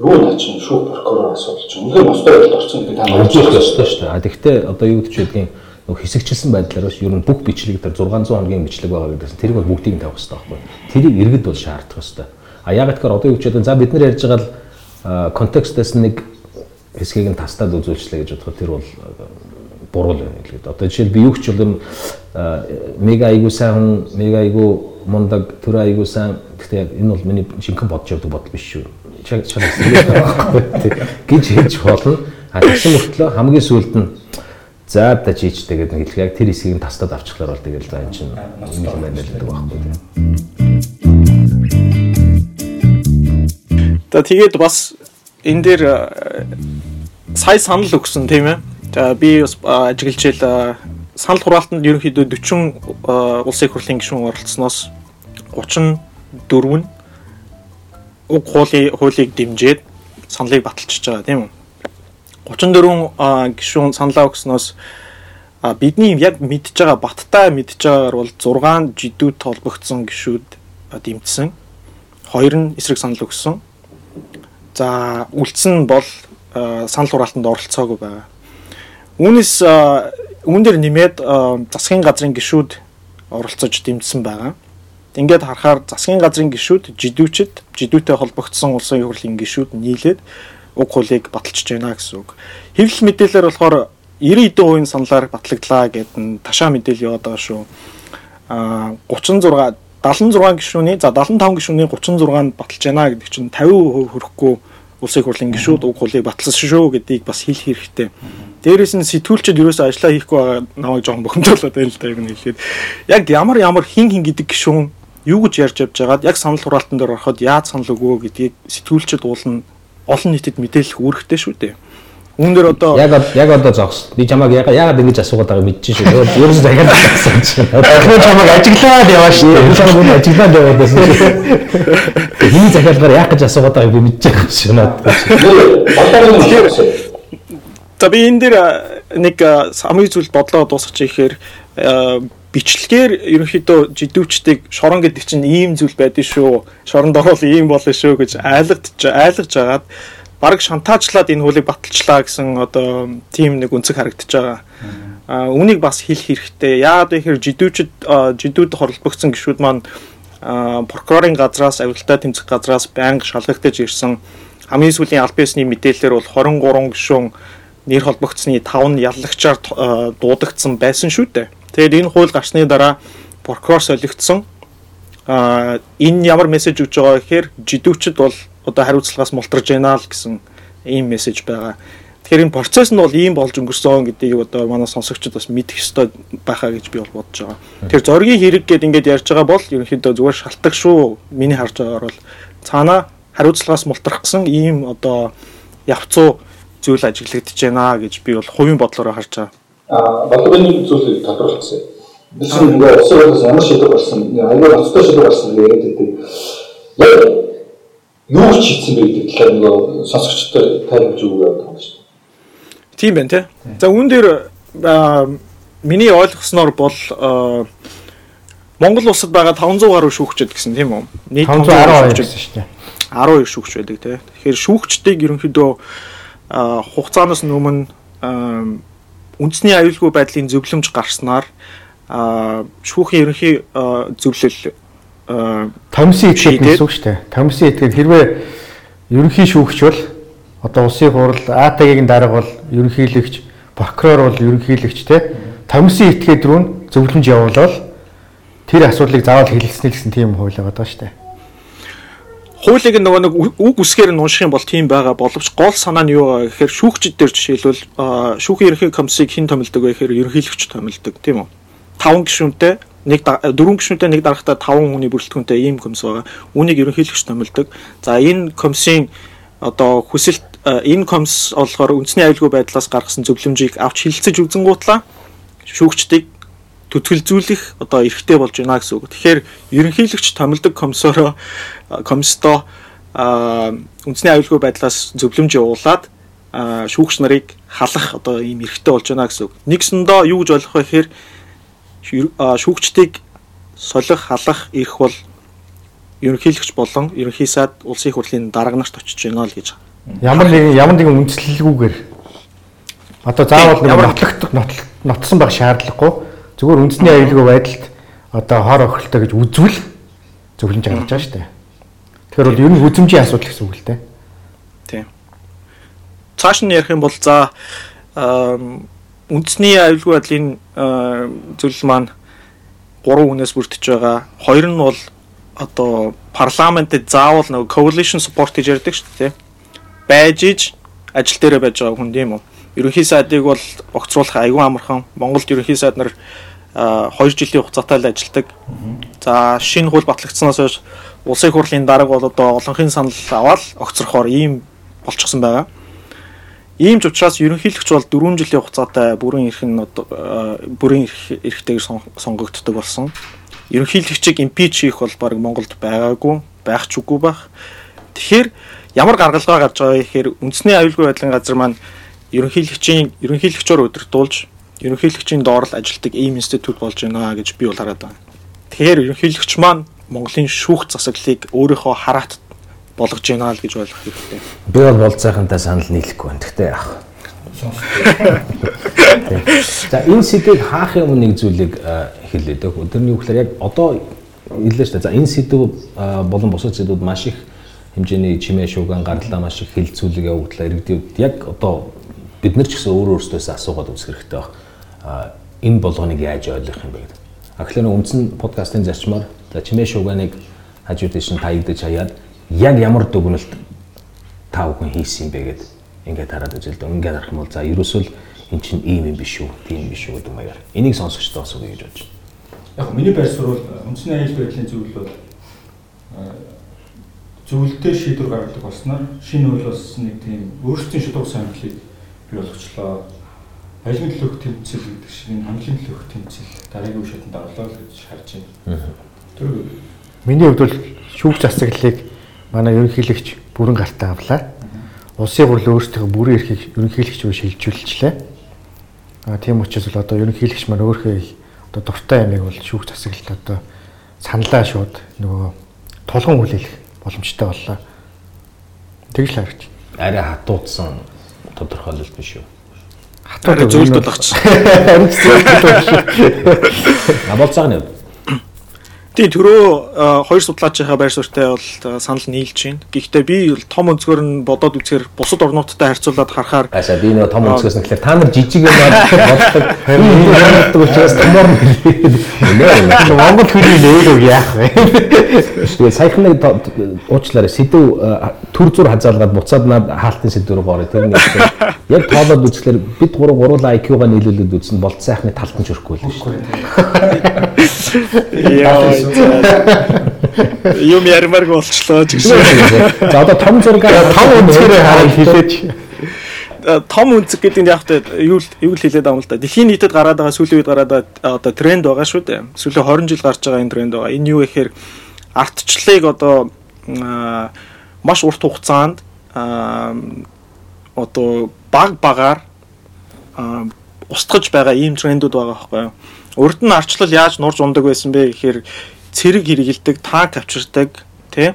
[SPEAKER 4] юу наа чинь шүүх прокурор асуудал чинь үнэхээр мостой байдалд орсон гэдэг та
[SPEAKER 1] ирэх ёстой шүү дээ. А тэгвэл одоо юу гэж байдгийг нөгөө хэсэгчилсэн байдлаар бас ер нь бүх бичлэг дээр 600 хоногийн бичлэг байгаа гэдэгс тэрийг бол бүгдийг нь тавих хэрэгтэй байхгүй. Тэрийг иргэд бол шаардах хэрэгтэй. А яг тэгэхээр одоо юу гэж байгаа за бид нар ярьж байгаа л контекстээс нэг хэсгийг нь тастаад үзүүлчлээ гэж бодоход тэр бол буруу л байна хэлээд. Одоо жишээл би юу ч юм мега айгуу сайн хүн, мега айгуу мундаг, төр айгуу сайн. Гэхдээ энэ бол миний шинхэн бодож явдаг бодол биш шүү. Гэж хэлж болно. А тэгсэн мөртлөө хамгийн сүүлд нь за да чийчтэй гэдэг нэг хэлэх яг тэр хэсгийг нь тастад авчихлаар бол тэгэл за энэ чинь юм байна л гэдэг байхгүй тийм.
[SPEAKER 3] За тэгээд бас энэ дээр э, сая санал өгсөн тийм ээ. За би бас э, санал хураалтанд ерөнхийдөө 40 э, улсын хурлын гишүүн оролцсноос 34 нь уг хуулийн хуулийг дэмжиж саналыг баталчихж байгаа тийм үү. 34 э, гишүүн саналаа өгснөөс бидний яг мэдж байгаа баттай мэдж байгаагаар бол 6 жидүүд толбогдсон гişүүд а, дэмжсэн. Хоёр нь эсрэг санал өгсөн. За үлдсэн бол санал хураалтанд оролцоогүй байгаа. Үүнээс үүн дээр нэмээд засгийн газрын гишүүд оролцож дэмжсэн байгаа. Ингээд харахаар засгийн газрын гишүүд жидүүчд жидүүтэй холбогдсон улсын хурлын гишүүд нийлээд уг хуулийг баталчихж байна гэсэн үг. Хэвлэл мэдээлэлээр болохоор 90 хэдэн хувийн саналаар батлагдлаа гэдэг ташаа мэдээлэл яваад байгаа шүү. Аа 36 76 гишүүний за 75 гишүүний 36-нд баталж байна гэдэг чинь 50% хүрэхгүй улсын хурлын гишүүд уг хуулийг баталсан шүү гэдгийг бас хэлэх хэрэгтэй. Дээрээс нь сэтгүүлчид ерөөсөө ажиллаа хийхгүй байгаа намайг жоон бохомдуулаад байна л да нь хэлээд. Яг ямар ямар хин хин гэдэг гишүүн юу гэж ярьж явж байгаад яг санал хураалтан дээр ороход яаж санал өгөө гэдгийг сэтгүүлчид уулна олон нийтэд мэдээлэх үүрэгтэй шүү дээ. Үүн дээр одоо
[SPEAKER 1] Яг яг одоо зогс. Би чамайг яга- яагаад ингэж асуугаад байгааг мэдчихэж шүү. Ерөөс- Ерөөсөө захиад асуусан чинь.
[SPEAKER 2] Ахмад чамайг ажиглаад яваа шүү.
[SPEAKER 1] Би чамайг бүр ажиглаад яваад байсан. Хий захиалгаар яах гэж асуугаад байгааг би мэдчихэж шүү
[SPEAKER 4] хэлсэн.
[SPEAKER 3] За би энэ дээр нэг хамгийн зүйл бодлоо дуусгачих ихээр а, бичлэгээр ерөнхийдөө жидүүчдийг шорон гэдэг чинь ийм зүйл байдсан шүү. Шоронд орвол ийм болно шүү гэж айлгаж айлгаж агаад баг шантаажлаад энэ хуулийг баталчлаа гэсэн одоо тийм нэг үнцэг харагдаж байгаа. А үнийг бас хэлэх хэрэгтэй. Яагаад вэ гэхээр жидүүчд жидүүд хорлбогдсон гишүүд маань прокурорын газраас авилтаа тэмцэх газраас байнга шалгагдаж ирсэн хамгийн сүүлийн аль биесний мэдээлэлээр бол 23 гишүүн нэр холбогдсны 5 нь яллагчаар дуудагдсан байсан шүү дээ. Тэгээд энэ хууль гарсны дараа прокурор солигдсон. А энэ ямар мессеж өгж байгаа гэхээр жидүүчд бол одоо хариуцлагаас мултарж байна л гэсэн ийм мессеж байгаа. Тэгэхээр энэ процесс нь бол ийм болж өнгөрсөн гэдгийг одоо манай сонсогчид бас мэдэх ёстой байхаа гэж би бол бодож байгаа. Тэгэхээр зоригийн хэрэг гэдээ ингээд ярьж байгаа бол ерөнхийдөө зүгээр шалтгаан шүү. Миний харж байгаагаар бол цаана хариуцлагаас мултрах гэсэн ийм одоо явцуу зүйл ажиглагдаж байна гэж би бол хувийн бодлороо харж байгаа.
[SPEAKER 4] А балгын зүйлийг тодорхойлсон. Чинь нөгөө улсын хурлаас ямар шийдвэр гарсан, аюул ноцтой шийдвэр гарсан гэж яриад байдаг. Яг юу ч хийсэн гэдэг талаар нөгөө сонсогчдод тайлбарж өгөө явах юм шүү.
[SPEAKER 3] Тийм байна тий. За үүн дээр миний ойлгосноор бол Монгол улсад байгаа 500 гаруй шүүгчд гэсэн тийм үү? Нийт
[SPEAKER 2] 512 гэсэн шүү дээ.
[SPEAKER 3] 12 шүүгч байдаг тий. Тэгэхээр шүүгчдийг ерөнхийдөө аа, хугацаанаас өмнө үндэсний аюулгүй байдлын зөвлөмж гарснаар аа, шүүхийн ерөнхий зөвлөл
[SPEAKER 2] Томсын этгээд гэсэн үг шүү дээ. Томсын этгээд хэрвээ ерөнхий шүүгч бол одоо улсын хурал АТГ-ийн дарга бол ерөнхийлөгч, прокурор бол ерөнхийлөгч те томсын этгээд рүү зөвлөмж явуулаад тэр асуудлыг заавал хэлэлцэнэ гэсэн тийм хууль байгаа даа шүү дээ.
[SPEAKER 3] Хуулийг нөгөө нэг үг- үсгээр нь унших юм бол тийм байгаа боловч гол санаа нь юу вэ гэхээр шүүгчд дээр жишээлбэл шүүхийн ерөнхий комиссийг хэн томилдог вэ гэхээр ерөнхийлөгч томилдог тийм үү? Таван гишүүнтэй нэг да- дөрвөн гишүүнтэй нэг дарагтаа таван хүний бүрэлдэхүүнтэй ийм комисс байгаа. Үүнийг ерөнхийлөгч томилдог. За энэ комиссийн одоо хүсэлт аа, энэ комисс болохоор үндэсний аюулгүй байдлаас гаргасан зөвлөмжийг авч хилцэж үзэнгуутлаа шүүгчдийг төтгөлзүүлэх одоо эрхтэй болж байна гэсэн үг. Тэгэхээр ерөнхийлөгч томилдог комиссороо комиссто а үндэсний аюулгүй байдлаас зөвлөмж явуулаад шүүгч нарыг халах одоо ийм эрхтэй болж байна гэсэн үг. Нэгсэндөө юу гэж ойлгох вэ гэхээр шүүгчдийг солих, халах эрх бол ерөнхийлөгч болон ерөнхий сайд улсын их хурлын дарга нарт очиж байна л гэж.
[SPEAKER 2] Ямар нэгэн ямар нэгэн үндслэлгүйгээр одоо заавал нэг
[SPEAKER 3] ямар-
[SPEAKER 2] нотлох нотл- нотсон байх шаардлагагүй зүгээр үндэсний аюулгүй байдалд одоо хор охиролтой гэж үзвэл зөвлөмж гаргаж байгаа шүү дээ. Тэгэхээр бол ер нь хүзэмжийн асуудал гэсэн үг л дээ.
[SPEAKER 3] Тийм. Цааш нь ярих юм бол за үндэсний аюулгүй байдлын зөвлөл маань 3 хүнээс бүрдэж байгаа. Хоёр нь бол одоо парламентэд заавал нэг coalition support гэж ярьдаг шүү дээ. Байж иж ажил дээрээ байж байгаа хүн тийм үү? Ерөнхий сайдыг бол огцруулах аюул амархан. Монголд ерөнхий сайд нар 2 жилийн хугацаатай л ажилладаг. За шинэ хууль батлагдсанаас хойш улсын хурлын дарга бол одоо олонхын санал аваад огцрохоор ийм болчихсон байгаа. Ийм ч учраас ерөнхийлөгч бол 4 жилийн хугацаатай бүрэн эрх нь бүрэн эрх эрхтэйгээр сон- сонгогддог болсон. Ерөнхийлөгчийг импич хийх бол баг Монголд байгаагүй, байх ч үгүй байх. Тэгэхээр ямар гаргалгаа гарч байгаа гэхээр үндэсний аюулгүй байдлын газар маань ерөнхийлөгчийн ерөнхийлөгчөөр удирдуулж ерөнхийлөгчийн доор л ажилтдаг ийм институт болж байна гэж би бол хараад байна. Тэгэхээр ерөнхийлөгч маань Монголын шүүх засаглалыг өөрийнхөө хараат болгож байна л гэж ойлгох хэрэгтэй.
[SPEAKER 1] Би бол болцоохонтой санал нийлэхгүй байна. Гэхдээ яах. вэ? [LAUGHS] За энэ сэдвийг хаахын өмнө нэг зүйлийг хэлээд өг. Өдөрний үгээр яг одоо хэллээ шүү дээ. За энэ сэдв болон бусад сэдвүүд маш их хэмжээний чимээ шууган гаралаа маш их хилцүүлэг явагдлаа иргэдүүд яг одоо бид нар ч гэсэн өөр өөрсдөөсөө асуугаад үзэх хэрэгтэй баг. Энэ болгоныг яаж ойлгох юм бэ гэдэг. А тэгэхээр үндсэн подкастын зарчмаар за чимээ шууганыг хажууд дэшин таягдаж хаяад яг ямар дүгнэлт та бүхэн хийсэн юм бэ гэд ингээд хараад үзэл дээ. Ингээд харах юм бол за ерөөсөө л эн чинь ийм юм биш үү, тийм биш үү гэдэг маягаар. Энийг сонсогчдоо асууя гэж бодож байна.
[SPEAKER 4] Яг миний байр суурь үндсний аюулгүй байдлын зөвлөл бол зөвлөлтөөр шийдвэр гаргадаг болсноор шинэ үйл бас нэг тийм өөрсдийн шударга сонирхлыг бий болгочлоо. Аялын төлөөх тэмцэл гэдэг шиг энэ хамгийн төлөөх тэмцэл дараагийн үе шатанд орлоо гэж харж байна. Тэр
[SPEAKER 2] Миний хувьд бол шүүх засаглалыг манай ерөнхийлөгч бүрэн гартаа авлаа. Улсын хурл өөрсдөө бүрэн эрхийг ерөнхийлөгч рүү шилжүүлчихлээ. А тийм учраас бол одоо ерөнхийлөгч маань өөрөө одоо дуртай ямиг бол шүүх засаглалд одоо саналаа шууд нөгөө тулган хүлээх боломжтой боллоо. Тэгж л харагч.
[SPEAKER 1] Арай хатуудсан тодорхойлол биш үү?
[SPEAKER 3] Арай зөвлөлт болгоч. [LAUGHS]
[SPEAKER 2] Харин зөвлөлт
[SPEAKER 1] А болцоог нь
[SPEAKER 3] Тий э, хоёр судлаачийнхаа байр суурьтай бол санал нийлж байна. Гэхдээ би бол том өнцгөр нь бодоод үзэхээр бусад орнуудтай харьцуулаад харахаар
[SPEAKER 1] Аса би нөө том өнцгөөс нь тэгэхээр та нар жижиг юм боддог. Энэ боддог учраас томор нэр.
[SPEAKER 2] Монгол хүний нээлэг яах вэ?
[SPEAKER 1] Тэгээ саяхан нэг уучлаарай сэдв төр зур хазаалгаад буцаад над хаалтын сэдв рүү гоорой. Тэр нь яг тоолоод үзэхлээр бид гурав гуруула IQ-га нийлүүлээд үзсэн бол сайхны талтан ч өрөхгүй л шүү дээ.
[SPEAKER 3] яа юм ярмаарг болчлоо гэсэн.
[SPEAKER 1] За одоо том зургаар
[SPEAKER 2] Том өнцгөрөө хараад хилээч.
[SPEAKER 3] Э, Том үнцэг гэдэг нь яг та юу юу хэлээд байгаа юм л да. Дэлхийн нийтэд гараад байгаа сүүлийн үед гараад байгаа одоо тренд байгаа шүү дээ. Сүүлийн 20 жил гарч байгаа энэ тренд байгаа. Энэ юу гэхээр ардчлалыг одоо маш урт хугацаанд аа, одоо баг багаар аа, устгаж байгаа ийм трендүүд байгаа байхгүй юу. Урд нь арчлал яаж нурж ундаг байсан бэ гэхээр цэрэг хэрэгэлдэг, танк авчирдаг, тий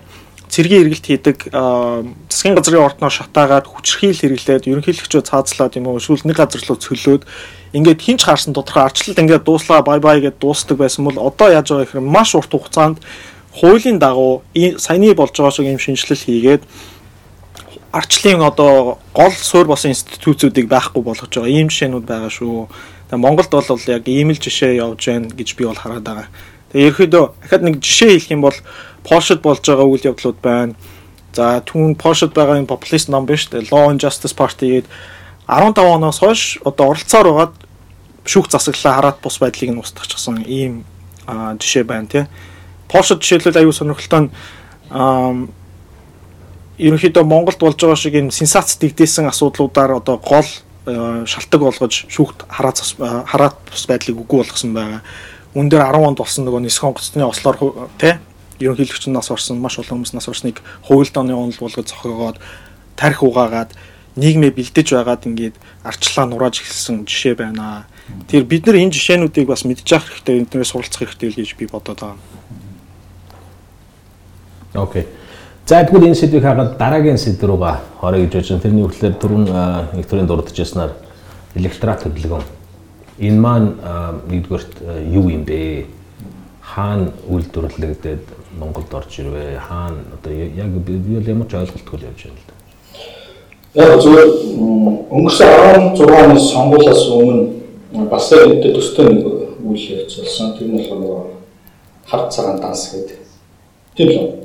[SPEAKER 3] цэргийн эргэлт хийдэг засгийн газрын ордноор шатаагаад хүчрхийл хэрэглээд ерөнхийлөгчөө цаазлаад юм уу нэг газар руу цөлөөд ингээд хинч хаарсан тодорхой арчлалт ингээд дууслаа бай бай гэд дуустдаг байсан бол одоо яаж байгаа гэхээр маш урт хугацаанд хуулийн дагуу саяны болж байгаа шиг юм шинжилэл хийгээд арчлалын одоо гол суурь болсон институтуудыг байхгүй болгож байгаа ийм жишээнүүд байгаа шүү. Тэгээ Монголд бол яг ийм л жишээ явж байна гэж би бол хараад байгаа. Тэгээ ерөөдөө дахиад нэг жишээ хэлэх юм бол Польшид болж байгаа үйл явдлууд байна. За түүн Польшид байгаа энэ популист ном биш үү? Law and Justice Party гээд 15 оноос хойш одоо оролцоор байгаад шүүх засаглалаа хараад бус байдлыг нь устгахчихсан ийм жишээ байна тий. Польшид жишээлбэл аюу сонирхолтой нь ерөнхийдөө Монголд болж байгаа шиг энэ сенсац дэгдээсэн асуудлуудаар одоо гол шалтгаан болгож шүүхт хараад хараад бус байдлыг үгүй болгосон байгаа. Үн дээр 10 онд болсон нөгөө нисэх онгоцны ослоор тий ерөнхийлөгч нас орсон маш олон хүмүүс нас орсныг хуульд оны онол болгож зохиогоод тарих угаагаад нийгмээ бэлдэж байгаад ингээд арчлаа нурааж эхэлсэн жишээ байна. Тэгэхээр бид нар энэ жишээнүүдийг бас мэдж явах хэрэгтэй, энднээс суралцах хэрэгтэй л гэж би бодоод байгаа.
[SPEAKER 1] Окей. За тэгвэл энэ сэдвийг хагаад дараагийн сэдв рүүгээ хорой гэж бодсон. Тэрний үгээр дөрвөн их төрлийн дурдчихснаар электорат хөдөлгөөн. Энэ маань нэгдүгээрт юу юм бэ? Хаана үйлдвэрлэгдээд Монголд орж ирвэ? Хаана одоо яг би бол ямар ч ойлголтгүй л явж байна л да.
[SPEAKER 4] Яг зүгээр өнгөрсөн 16 оны сонгуулиас өмнө бас энэ төстэй нэг үйл явц болсон. Тэр нь болохоор хар цагаан данс гэдэг. Тийм л?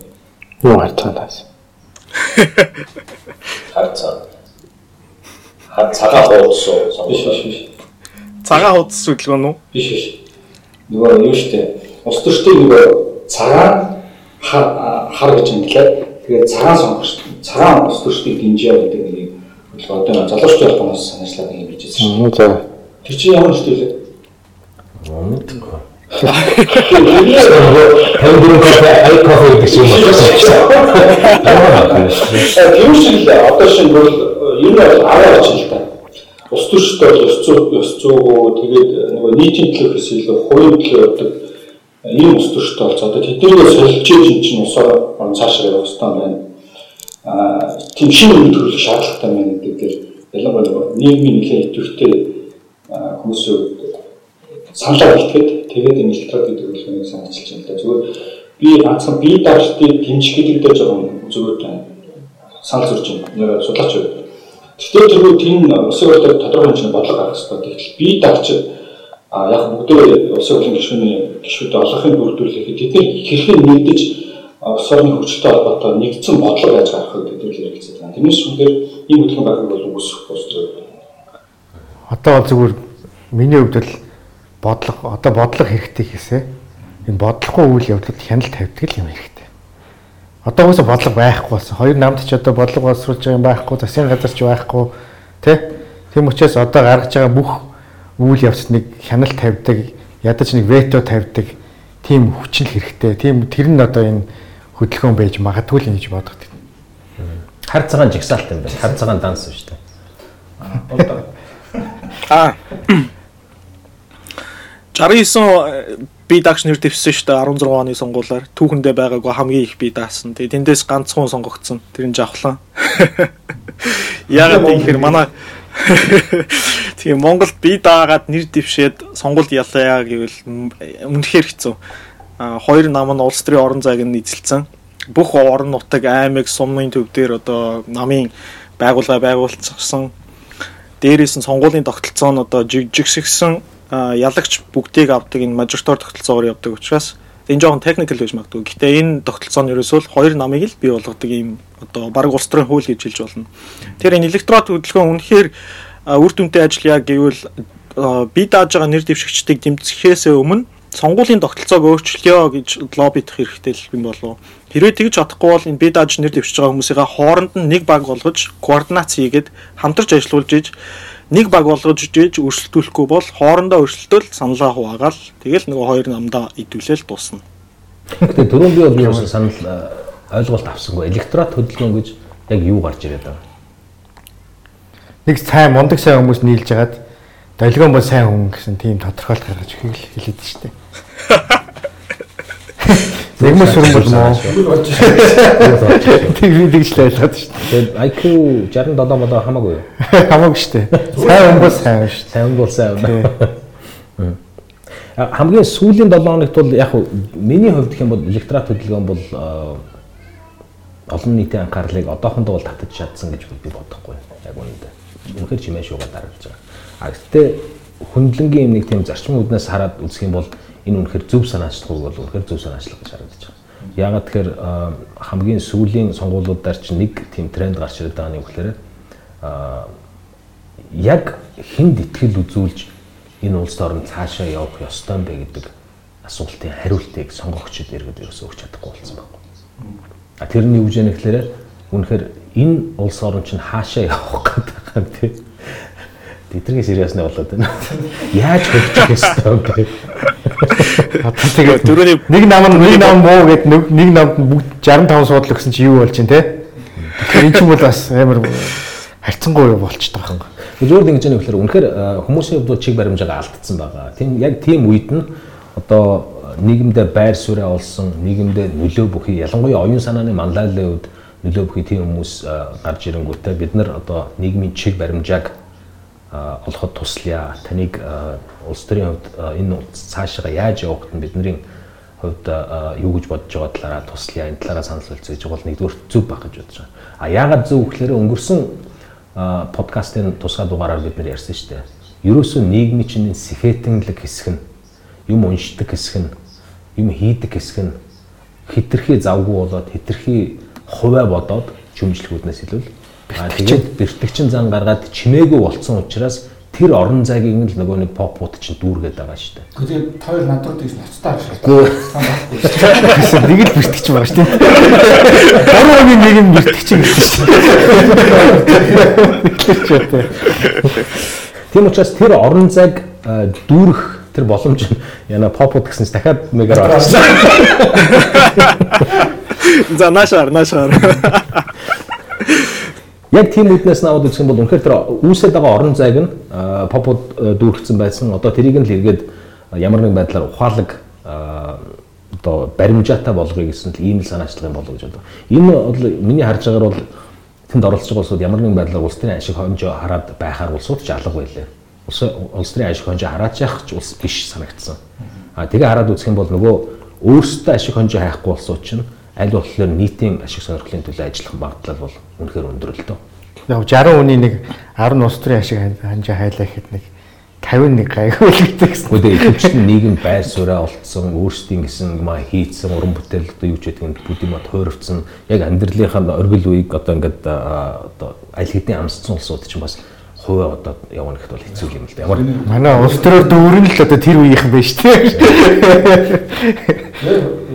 [SPEAKER 2] Юу хар цагаан данс?
[SPEAKER 4] Хар цаг. Хар цагаан хуудас уу? Биш биш биш.
[SPEAKER 3] Цагаан хуудас хөдөлгөөн үү?
[SPEAKER 4] Биш биш. Нөгөө юу штэ. Ус төртөө нөгөө цагаан хар гэж юм лээ. Тэгээд цагаан сонгогч цагаан ус төрштийг дэмжиж гэдэг нэг хөдөлгөөн одоо залуучууд ялгаас санаачлаад ингэ бийжсэн шүү.
[SPEAKER 2] За.
[SPEAKER 4] Тэр чинь ямар нэртэй лээ?
[SPEAKER 1] Ай кофе гэж юм байна.
[SPEAKER 4] Тийм шиг л одоо шинэ бол ер нь бол арай очил та. Ус төрштэй бол ёс зүй ёс зүйгөө тэгээд нөгөө нийтийн төлөвөөс илүү хувийн төлөө явдаг ийм ус төрштэй болж одоо тэднийгээ солилж чинь чинь усаар цаашаа явах хэрэгтэй байна. Аа тийм шинэ үйл төрөлх шаардлагатай байна гэдэг дээр ялангуяа нийгмийн нэлээд идэвхтэй хүмүүс саналаа илтгэхэд тэгээд энэ электрод гэдэг хөдөлгөөнийг санаачилж байна л да. Зүгээр би ганцхан бие даалгыг дэмжих гэдэг дээр жоохон зүгээр санал зурж байна. Нэр судлаач байна. Гэхдээ тэргүй тийм усын хурлаар тодорхой хэмжээний бодлого гаргах хэрэгтэй. Тэгвэл бие даалгч а яг бүгдөө улсын хурлын гишүүний гишүүд олонхын бүрдүүлэхэд тэдний хэрхэн нэгдэж улс орны хүчтэй холбоотой нэгдсэн бодлого яаж гаргах вэ гэдэг хэрэгцээ байна. Тэрнээс үнээр ийм хөдөлгөөн гаргах бол үгүйсэх болдог.
[SPEAKER 2] Одоо бол зүгээр миний хувьд л бодлого одоо бодлого хэрэгтэй хийсэ. Энэ бодлогогүй үйл явдлууд хяналт тавьдаг юм хэрэгтэй. Одоо уусаа бодлого байхгүй болсон. Хоёр намд ч одоо бодлого боловсруулж байгаа юм байхгүй, засгийн газар ч байхгүй, тэ? Тийм учраас одоо гаргаж байгаа бүх үйл явц нэг хяналт тавьдаг, ядаж нэг вето тавьдаг тийм хүчин хэрэгтэй. Тийм тэр нь одоо энэ хөдөлгөөн байж магадгүй л гэж боддог.
[SPEAKER 1] Хар цагаан жигсаалт юм байна. Хар цагаан данс шүү дээ.
[SPEAKER 3] Аа. 69 би дагш нэр дэвсэн шүү дээ 16 оны сонгуулиар түүхэндээ байгаагүй хамгийн их би даасан. Тэгээ тэндээс ганцхан сонгогдсон. Тэр нь жавхлан. [LAUGHS] Яагаад гэхээр манай [LAUGHS] Тэгээ Монголд би даагаад нэр дэвшээд сонгуульд яллаа гэвэл үнэхээр хэцүү. А хоёр нам нь улс төрийн орон зайг нь эзэлсэн. Бүх орон нутаг аймаг сумын төв дээр одоо намын байгууллага байгуулсан. Дээрээс нь сонгуулийн тогтолцоо нь одоо жигсгсэн ялагч бүгдийг авдаг энэ мажоритор тогтолцоогоор явдаг учраас энэ жоохон техникл гэж магадгүй. Гэтэ энэ тогтолцоо нь ерөөсөө л хоёр намыг л бий болгодог ийм одоо баг улс төрийн хууль гэж хэлж болно. Тэгэхээр энэ электрод хөдөлгөөн үнэхээр үр дүнтэй ажиллая гэвэл би дааж байгаа нэр дэвшигчдийг дэмжихээс өмнө сонгуулийн тогтолцоог өөрчлөё гэж лоббидох хэрэгтэй л юм болов. Хэрвээ тэгж чадахгүй бол энэ би дааж нэр дэвшиж байгаа хүмүүсийн хооронд нь нэг баг болгож координац хийгээд хамтарч ажиллуулж иж нэг баг болгож иж өрсөлдүүлэхгүй бол хоорондоо өрсөлдөөл саналаа хуваагаал тэгэл нөгөө хоёр намдаа идүүлэл дуусна.
[SPEAKER 1] Гэтэ түрүүн би бол юу санал ойлголт авсангүй. Электорат хөдөлгөөн гэж яг юу гарч ирээд байгаа?
[SPEAKER 2] Нэг сайн мундаг сайн хүмүүс нийлж хагаад Долгион бол сайн хүн гэсэн тийм тодорхойлт гаргаж өгөхийг л [LAUGHS] байна дээ. Нэгмэ сүрэн бол муу. Тэг би тэгж л ойлгоод шүү
[SPEAKER 1] Тэгээд IQ 67 болоо хамаагүй юу?
[SPEAKER 2] дээ. Хамаагүй шүү дээ. Сайн хүн бол сайн шүү дээ.
[SPEAKER 1] Сайн бол сайн. А, Хамгийн сүүлийн 7 хоногт бол яг миний хувьд гэх юм бол электорат хөдөлгөөн бол а, олон нийтийн анхаарлыг одоохондоо бол татаж чадсан гэж би бодохгүй. Яг үнэндээ. Үнэхээр чимээ шуугаад дараалж байгаа. А гэхдээ хөндлөнгийн юм нэг тийм зарчмын үднээс хараад үзэх юм бол энэ үнэхээр зөв санаачлах бол үнэхээр зөв санаачлах гэж харагдаж байгаа. Яагаад тэгэхээр хамгийн сүүлийн сонгуулиудаар чинь нэг тийм тренд гарч ирээд байгаа нь юу гэхээр яг хүнд итгэл үзүүлж энэ улс орн цаашаа явах ёстой юм бэ гэдэг асуултын хариултыг сонгогчид иргэд ерөөсөө өгч чадахгүй болсон байна. А тэрний яах гэхээр үнэхээр энэ улс орн чинь хаашаа явах гэдэг юм тий. Тэдний сериасны болоод байна. Яаж хөгжих ёстой?
[SPEAKER 2] Одоо тэгээд
[SPEAKER 3] Дөрөвний
[SPEAKER 2] нэг нам нэг нам муу гэд нэг нэг намд бүгд 65 суудлаа гэсэн чи юу болж чинь те? Тэгэхээр эн чинь бол бас амар харьцангуй болчихдог байгаа юм.
[SPEAKER 1] Зүгээр ингэж яах гэхээр үнэхээр хүмүүсийн хувьд чиг баримжаагаа алдсан байгаа. Тийм яг тийм үед нь одоо нийгэмдээ байр суурь олсон, нийгэмдээ нөлөө бүхий ялангуяа оюун санааны манлайлалын үед нөлөө бүхий тийм хүмүүс гарч ирэнгүүтээ бид нар одоо нийгмийн чиг баримжааг олоход туслая. Таныг улс төрийн хувьд энэ цаашаа яаж явахт нь бидний хувьд юу гэж бодож байгаа талаараа туслая. Энэ талаараа санал хэлцээ гэж бол нэгдүгээр зөв баг гэж бодож байгаа. А яагаад зөв гэхээр өнгөрсөн подкастын тусгай дугаараар бид нар ярьсан шүү дээ. Ерөөсөө нийгмийн чинь сэхэтэнлэг хэсэг нь юм уншдаг хэсэг нь юм хийдэг хэсэг нь хитрхи завгүй болоод хитрхи хуваа бодоод чүмжлэхүүднээс илүү А тэгээд бэртгчин зан гаргаад чимээгүй болцсон учраас тэр орон зайгийг л нөгөө нэг попууд чинь дүүргээд байгаа шүү дээ.
[SPEAKER 5] Тэгээд хоёр надрууд их ноцтой
[SPEAKER 1] Үгүй. [LAUGHS]
[SPEAKER 2] Гэсэн нэг л бэртгч байгаа шүү дээ. Гурван нэг нь бэртгч гэдэг шүү дээ.
[SPEAKER 1] Тийм учраас тэр орон зайг дүүрэх тэр боломж нь яна попууд гэсэнс дахиад мегаар [LAUGHS] орсон.
[SPEAKER 3] За наашаар наашаар.
[SPEAKER 1] Яг тийм үднээс наваад үзэх юм бол үнэхээр тэр үүсээд байгаа орон зайг нь а, попууд а, дүүргэсэн байсан. Одоо тэрийг нь л эргээд ямар нэгэн байдлаар ухаалаг одоо баримжаатай болгоё гэсэн л ийм л санаачлах юм болов гэж бодлоо. Энэ бол миний харж байгаагаар бол тэнд оролцож байгаа улсууд ямар нэгэн байдлаар улс төрийн ашиг хонжоо хараад байхаар улсууд ч алга байлаа. Улс төрийн ашиг хонжоо хараач яах ч улс биш санагдсан. А тэгээ хараад үзэх юм бол нөгөө өөрсдөө ашиг хонжоо хайхгүй улсууд чинь аль болохоор нийтийн ашиг сонирхлын төлөө ажиллах магадлал бол үнэхээр өндөр л дөө.
[SPEAKER 2] Яг 60 хүний нэг 10 улс төрийн ашиг ханжаа хайлаа гэхэд нэг 51 гайгүй л гэсэн.
[SPEAKER 1] Гэхдээ ихэвчлэн нь нийгэм байр сууриа олдсон, өөрсдийн гэсэн юм аа хийцэн, уран бүтээл одоо юу ч гэдэг нь бүдимат хуурвцсан, яг амьдралынхаа оргил үеийг одоо ингээд одоо аль хэдийн амсцсан улсууд ч бас хувиа одоо явна гэхэд бол хэцүү юм л да. Ямар
[SPEAKER 2] Манай улс төрөөр дүүрэн л одоо тэр үеийнхэн байж тээ.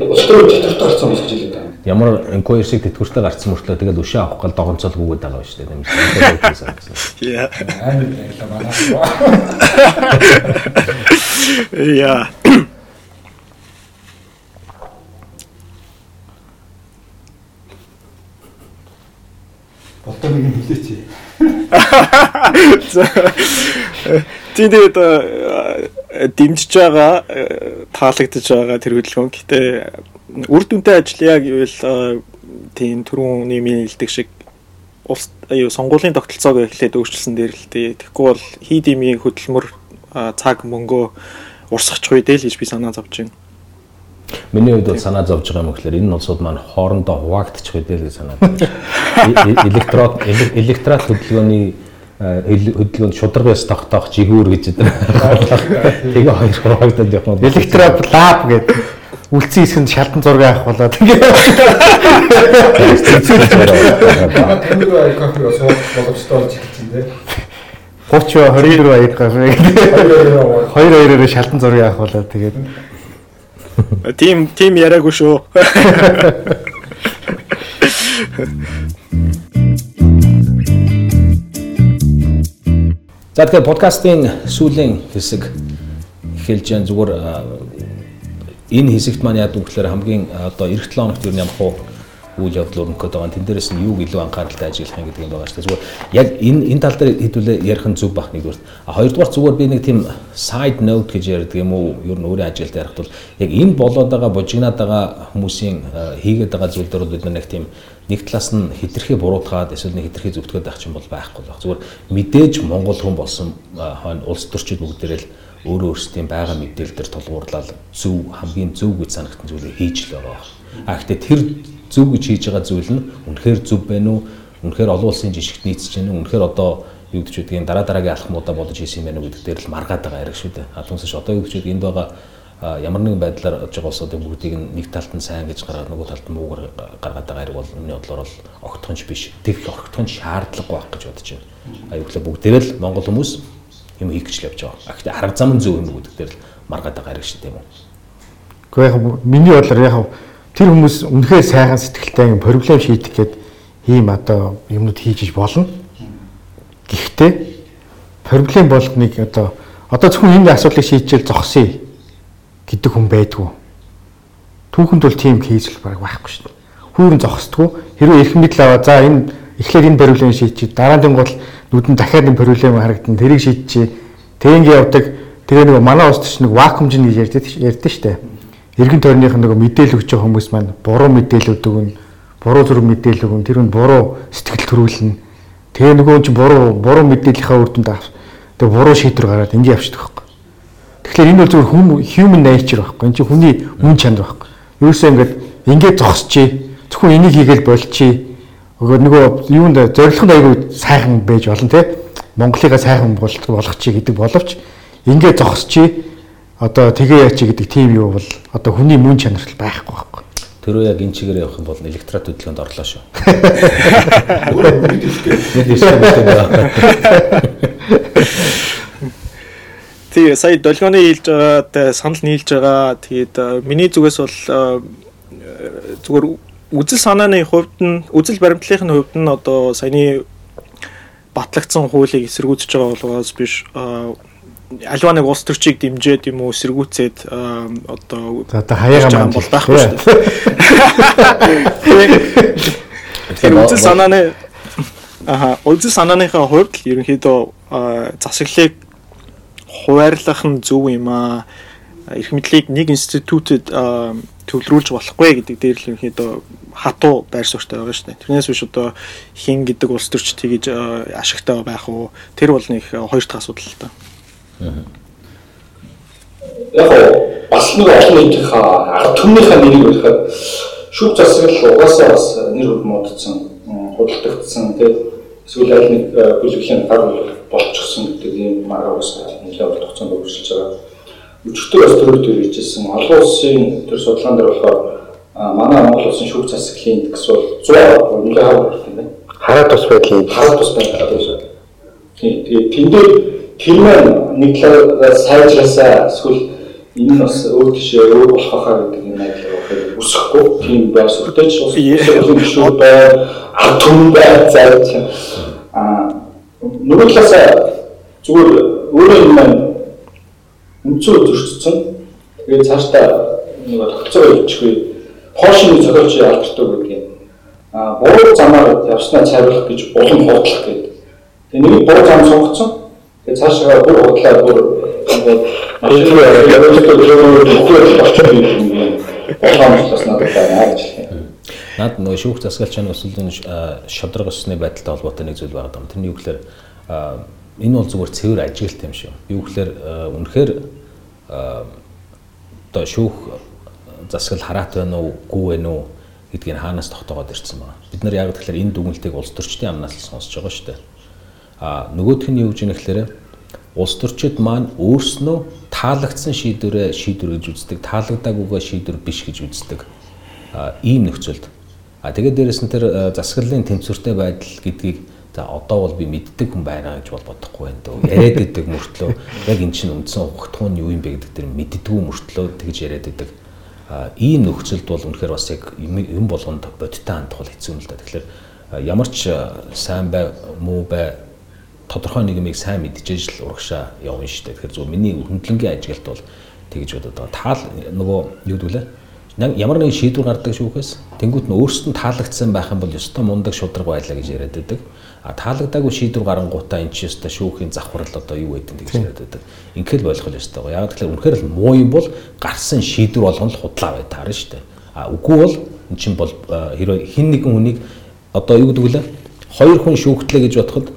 [SPEAKER 4] Улс төр четверть орсон гэж хэлээд байгаа.
[SPEAKER 1] ямар инкуйерсыг тэтгэвртэй гарцсан мөртлөө тэгэл өшөө авах гал догонцол гүгээд байгаа шүү дээ.
[SPEAKER 3] Яа. Яа.
[SPEAKER 5] Болтой нэг хэлээч.
[SPEAKER 3] Тийм тэгээд э, дэмжиж байгаа э, таалагдж байгаа тэр хөдөлгөөн. Гэтэ үр дүнтэй ажил яг ивэл э, тийм түрүүн нэмийн хэлдэг шиг улс аюу сонгуулийн тогтолцоог эхлээд өөрчилсөн дээр л тий. Тэгэхгүй бол хий димийн хөдөлмөр цаг мөнгөө урсгах үедээ л гэж би санаа зовж байна.
[SPEAKER 1] Миний хувьд бол санаа зовж байгаа юм гэхээр энэ улсууд маань хоорондоо хуваагдчих үедээ л гэж санаад байна. Электрод электрат хөдөлгөөний э, хөдөлгөөнд шударгаас тогтоох жигүүр гэж эдгээр тэгээ хоёр хуваагдаад явах юм.
[SPEAKER 2] Электроб лаб гэдэг үлцэн хэсгэнд шалтан зураг авах болоод ингээд
[SPEAKER 5] Тамиг бай кофе суух боломжтой болж эхэлж байна
[SPEAKER 2] 30 24 аяг
[SPEAKER 5] те.
[SPEAKER 2] хоёр хоёроор шалтан зураг авах болоод тэгээд
[SPEAKER 3] Тим тим яриаггүй шүү.
[SPEAKER 1] За тэгэхээр подкастын сүүлийн хэсэг эхэлж जैन зүгээр энэ хэсэгт маань яадаг вэ гэхээр хамгийн одоо эх 7 хоногт юу ямар хуу үйл явдал өрнөхөд байгаа. Тэн дээрээс нь юуг илүү анхааралтай ажиглах юм гэдэг юм байгаа шүү дээ. Зүгээр яг энэ энэ тал дээр хэдүүлээ ярих нь зөв бах нэгдүгээр. А хоёрдугаар зүгээр би нэг тийм side note гэж ярьдаг юм уу? Ер нь өөрийн ажилд ярих тул яг энэ болоод байгаа бужигнаад байгаа хүмүүсийн хийгээд байгаа зүйл дээр бид нэг тийм нэг талаас нь хитрхи буруутгаад эсвэл нэг хитрхи зөвтгöd байх юм бол байхгүй байх. Зүгээр мэдээж Монгол хүн болсон хойно улс төрчид бүгдээрээ л өөрөө өөрсдийн байгаа мэдээлэл дээр тулгуурлал зөв хамгийн зөв гэж санагдсан зүйлийг хийж л байгаа. А гэхдээ тэр зөв гэж хийж байгаа зүйл нь үнэхээр зөв байна уу? Үнэхээр олон улсын жишгт нийцэж байна уу? Үнэхээр одоо юу гэж үгдгийг дараа дараагийн алхмуудаа бодож хийсэн юм байна уу гэдэг дээр л маргаад байгаа хэрэг шүү дээ. А түнсэж одоо юу гэж энд байгаа ямар нэгэн байдлаар очиж байгаа улсуудын бүгдийг нэг талд нь сайн гэж гаргаад нөгөө талд нь муугар гаргаад байгаа хэрэг бол миний бодлоор бол огтхонч биш. Тэг огтхонч шаардлагагүй байх гэж бодож байна. А юу гэвэл бүгдээрээ л монгол хүмүүс юм хийх гэж л явж байгаа. А гэхдээ арга зам нь зөв юм гэдэг дээр л маргаад байгаа хэрэг шүү дээ юм уу.
[SPEAKER 2] Гэхдээ яг миний бодлоор яг тэр хүмүүс үнэхээр сайхан сэтгэлтэй проблем шийдэх гээд ийм одоо юмнууд хийж иж болно. Гэхдээ проблем болгоныг одоо одоо зөвхөн энэ асуудлыг шийдчихэл зогсъё гэдэг хүн байдгүй. Түүхэнд бол тийм кейс л баг байхгүй шүү дээ. Хүүрэн зогсдгүй. Хэрвээ эрх мэдэл аваа за энэ эхлээд энэ проблем шийдчих. Дараа нь гол нүдэн дахиад энэ проблем харагдан тэрийг шийдчихээ. Тэгинг явдаг. Тэгээ нэг манай улс төч нэг вакуумжин гэж ярьдаг ярьдаг шүү дээ. Иргэн тойрных нэг мэдээлэл өгч байгаа хүмүүс маань буруу мэдээлэл өгнө. Буруу зүрх мэдээлэл өгнө. Тэр нь буруу сэтгэл төрүүлнэ. Тэгээ нөгөө чинь буруу буруу мэдээллийнхаа үр дүнд. Тэгээ буруу шийдвэр гараад ингэ явчихдаг байхгүй. Тэгэхээр энэ бол зөвхөн хүм human nature байхгүй. Энэ чинь хүний мөн чанар байхгүй. Юусе ингээд ингээд зогсчээ. Зөвхөн энийг хийгээл болчихъя. Нөгөө нөгөө юунд зорилгонд айгүй сайхан байж болно те. Монголыгаа сайхан болгочихъя гэдэг боловч ингээд зогсчээ. Одоо тэгээ яачи гэдэг тийм юу бол одоо хүний мөн чанар л байхгүй байхгүй.
[SPEAKER 1] Тэрөө яг энэ чигээр явах юм бол электрат хөдөлгөөнд орлоо шүү.
[SPEAKER 3] Тий, сая долгионы хэлж байгаа санал нийлж байгаа. Тэгээд миний зүгээс бол зүгээр үзэл санааны хувьд нь үзэл баримтлалын хувьд нь одоо саяны батлагдсан хуулийг эсэргүүцэж байгаа болохоос биш альва нэг улс төрчийг дэмжиж юм уу эсэргүүцээд одоо
[SPEAKER 2] одоо хаяага маань
[SPEAKER 3] бол байхгүй шүү дээ. [LAUGHS] Тэр үзэл санааны аха үзэл санааныхаа хувьд ерөнхийдөө засаглалыг хуваарлах нь зөв юм аа. Эрх мэдлийг нэг институтэд төвлөрүүлж болохгүй гэдэг дээр л ерөнхийдөө хатуу байр суурьтай байгаа шүү дээ. Тэрнээс биш одоо хин гэдэг улс төрч тэгж ашигтай байх уу? Тэр бол нэг хоёр дахь асуудал л та.
[SPEAKER 4] Яг бас нэг олон нийтийн ард түмнийхээ нэрийг бодоход шүүх засаглал угаасаа бас нэр хурмуудсан, худалдагдсан тийм эсвэл аль нэг бүлэглэлийн гар болчихсон гэдэг ийм маргаа угаасаа нэлээд хугацаанд үргэлжилж байгаа. Өчигдөр бас төрөв төр хийжсэн олон улсын төр судалгаан дээр болохоор манай Монгол улсын шүүх засаглалын индекс бол 100 нэлээд хавар юм байна.
[SPEAKER 2] Хараа тус байдлын
[SPEAKER 4] хараа тус байдлаа шүү. Тийм. Тэгээд тэн дээр тэр маань нэг талаараа сайжраасаа эсвэл энэ нь бас өөр тишээ өөр болох хаа гэдэг юм айдлаа болохыг үсэхгүй. Тийм ч бас олон гişүүд бай, ард түмэн бай зааж. Аа нөгөө талаасаа зүгээр өөрөө юм маань үнцөө зөрчсөн. Тэгээд цаашдаа нэг тогтцоо явчихгүй. Хоошин зохиолч алдартай гэдэг юм. Аа буруу замаар явснаа цайруулах гэж улам хурдлах гэдэг. Тэгээд нэг буруу зам сонгоцсон. Тэгээд цаашаа бүр худлаа бүр ингээд машин явуулдаг өөрөө орчих юм. Болгоомжлоос надад байна гэж хэлсэн.
[SPEAKER 1] Наад нөгөө шүүх засгалч нь өсөлтийн шодрог өссөний байдалтай холбоотой нэг зүйл байгаа юм. Тэрний юу гэхээр энэ бол зүгээр цэвэр ажилт юм шүү. Юу гэхээр үнэхээр одоо шүүх засгал хараат байна уу, гүү байна уу гэдгийг хаанаас тогтоогоод ирсэн байна. Бид нар яг тэгэхээр энэ дүгнэлтийг улс төрчдийн амнаас л сонсож байгаа шүү дээ. А нөгөөх нь юу гэж юм гэхээр улс төрчид маань өөрснөө таалагдсан шийдвэрээ шийдвэр гэж үздэг, таалагдаагүйгээ шийдвэр биш гэж үздэг. А ийм нөхцөлд. А тэгээд дээрэс нь тэр засаглалын тэмцвэртэй байдал гэдгийг За одоо бол би мэддэг хүн байна гэж бол бодохгүй байна дөө. Яриад идэг мөртлөө яг эн чинь үндсэн ухтхуун юу юм бэ гэдэг тэр мэддэггүй мөртлөө тэгж яриад идэг. А ийм нөхцөлд бол үнэхээр бас яг юм болгонд бодиттой хандах бол хэцүү юм л да. Тэгэхээр ямар ч сайн бай муу бай тодорхой юмыг сайн мэдчихэж л урагшаа явна шүү дээ. Тэгэхээр зөв миний хөндлөнгийн ажилт бол тэгж бодоод байгаа. Таал нөгөө юу яг ямар нэгэн шийдвэр гардаг шүүхээс тэнгуут нь өөрсдөд нь таалагдсан байх юм бол ёстой мундаг шудраг байлаа гэж яриад байдаг. А таалагдаагүй шийдвэр гарангуудаа эн чинь ёстой шүүхийн завхрал одоо юу гэдэг гэж яриад байдаг. Ингээл л ёстой. Яг тэгэхээр үнэхээр л муу юм бол гарсан шийдвэр болгоно л худлаа бай таарна шүү дээ. А үгүй бол эн чинь бол хэрвээ хин нэгэн хүнийг одоо юу гэдэг вэ? Хоёр хүн шүүхтлээ гэж бодоход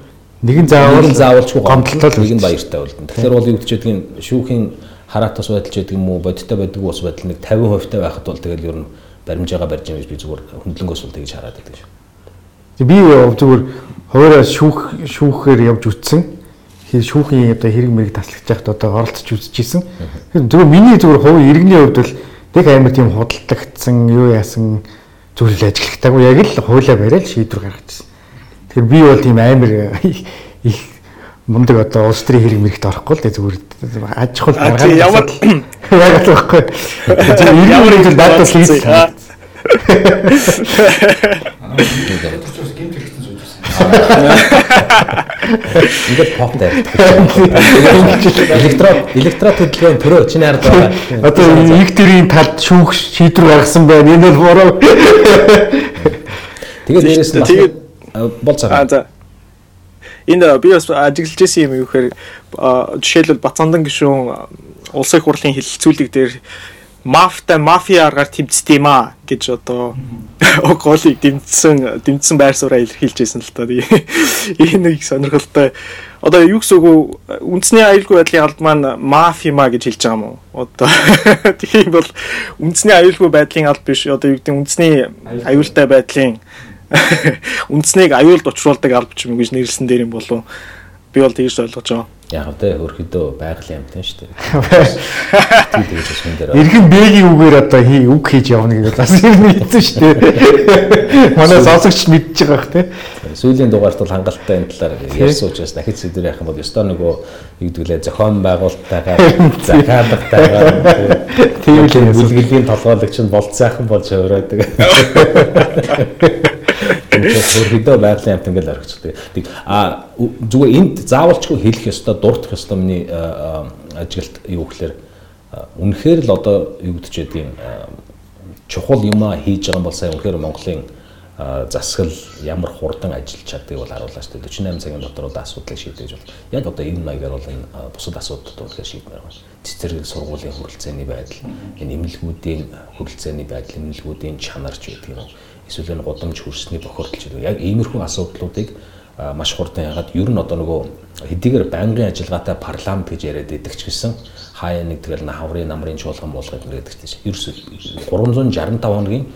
[SPEAKER 2] Нэг нь заавал
[SPEAKER 1] нэг нь заавалчгүй
[SPEAKER 2] гомдлол
[SPEAKER 1] нэг нь баяртай болно. Тэгэхээр бол юу гэж ядгийг шүүхийн хараат тус байдал ч гэдэг юм уу бодиттой байдаг ус байдал нэг 50% таа байхад бол тэгэл ер нь баримжаага барьж юм гэж би зүгээр хөндлөнгөөс бол тэгж хараад байдаг шүү.
[SPEAKER 2] би зүгээр хоёроо шүүх шүүхээр явж үтсэн. хэр шүүхийн одоо хэрэг мэрэг таслаж яхад одоо оролцож үзчихсэн. Зүгээр миний зүгээр хувийн иргэний хувьд бол нэг амар тийм худалдагдсан юу яасан зүйл ажиллагтаагүй яг л хуулаа барайл шийдвэр гаргажсэн. Тэгэхээр би бол тийм амар их мундаг одоо улс төрийн хэрэг мэрэгт орохгүй л дээ зүгээр аж ахуй
[SPEAKER 3] тий, ямар-
[SPEAKER 2] яг л байхгүй. Зүгээр иргэн мэрэг л
[SPEAKER 5] хэрэгсэн сууж байсан.
[SPEAKER 1] Ингээд пop дээр. Электрод электрод хөдөлгөөний төрөө чиний хард байгаа.
[SPEAKER 2] Одоо их төрийн талд шүүх шийдвэр гаргасан байна. Энэ бол буруу.
[SPEAKER 1] Тэгээд дээрэс нь
[SPEAKER 3] Тэгээд-
[SPEAKER 1] бол
[SPEAKER 3] А
[SPEAKER 1] цагаан.
[SPEAKER 3] за. Энэ би бас ажиглаж исэн юм юу гэхээр жишээлбэл Бацандан гишүүн улсын их хурлын хилцүүлэг дээр мафтай мафия аргаар тэмцдэг юм а гэж одоо [LAUGHS] голыг дэмжсэн дэмжсэн байр сууриа илэрхийлж байсан л та. [LAUGHS] Энэ нэг сонирхолтой. Одоо юу гэсэн үг? Үндэсний аюулгүй байдлын алд маань мафи ма гэж хэлж байгаа юм уу? Одоо [LAUGHS] тийм бол үндэсний аюулгүй байдлын алд биш. Одоо юу гэдэг үндэсний аюултай байдлын [LAUGHS] үндэснийг аюулд учруулдаг алба ч юм гэж нэрлсэн дээр юм болов би бол тэгж ойлгож байгаа.
[SPEAKER 1] Яг тэ хөрхөдөө байгалийн амтэн шүү дээ. [LAUGHS]
[SPEAKER 2] Иргэн бэгийн үгээр одоо хий үг хийж явна гэдэг бас юм хэлсэн шүү дээ. [LAUGHS] Манай сонсогч мэдчихэж байгаа бах тий.
[SPEAKER 1] Сүүлийн дугаарт бол хангалттай энэ талаар ярьсан учраас дахиж сэдвэр юм бол ёстой нөгөө юу гэдэг лээ зохион байгуулалттайгаар захиалгатайгаар
[SPEAKER 2] Тийм л юм.
[SPEAKER 1] бүлгэлийн толгойлогч нь болцсайхан болж өрөөдөг. Тэгэхээр хөрхөдөө байгалийн амт ингээл орхичихдаг. Тэг а зүгээр энд заавалчгүй хэлэх ёстой, дурдах ёстой миний а, а, ажилт юу гэхээр а, үнэхээр л одоо юу гэж ядгийн чухал юмаа хийж байгаа юм бол сайн үнэхээр Монголын а, засаг ямар хурдан ажиллаж чаддгийг бол харуулж дээ 48 цагийн дотор бол асуудлыг шийдэж бол яг одоо энэ маягаар бол энэ а, бусад асуудлууд үнэхээр шийдмээр байна. Цэцэрлэг сургуулийн хөрөлцөөний байдал, энэ эмнэлгүүдийн хөрөлцөөний байдал, эмнэлгүүдийн чанарч гэдэг юм. Эсвэл энэ гудамж хөрсний бохирдолч гэдэг. Яг иймэрхүү асуудлуудыг маш хурдан ягаад ер нь одоо нөгөө хэдийгээр байнгын ажиллагаатай парламент гэж яриад байдаг ч гэсэн хаяа нэг тэгэл хаврын намрын чуулган болгоод нэрэдэг чинь ерөөсөө 365 хоногийн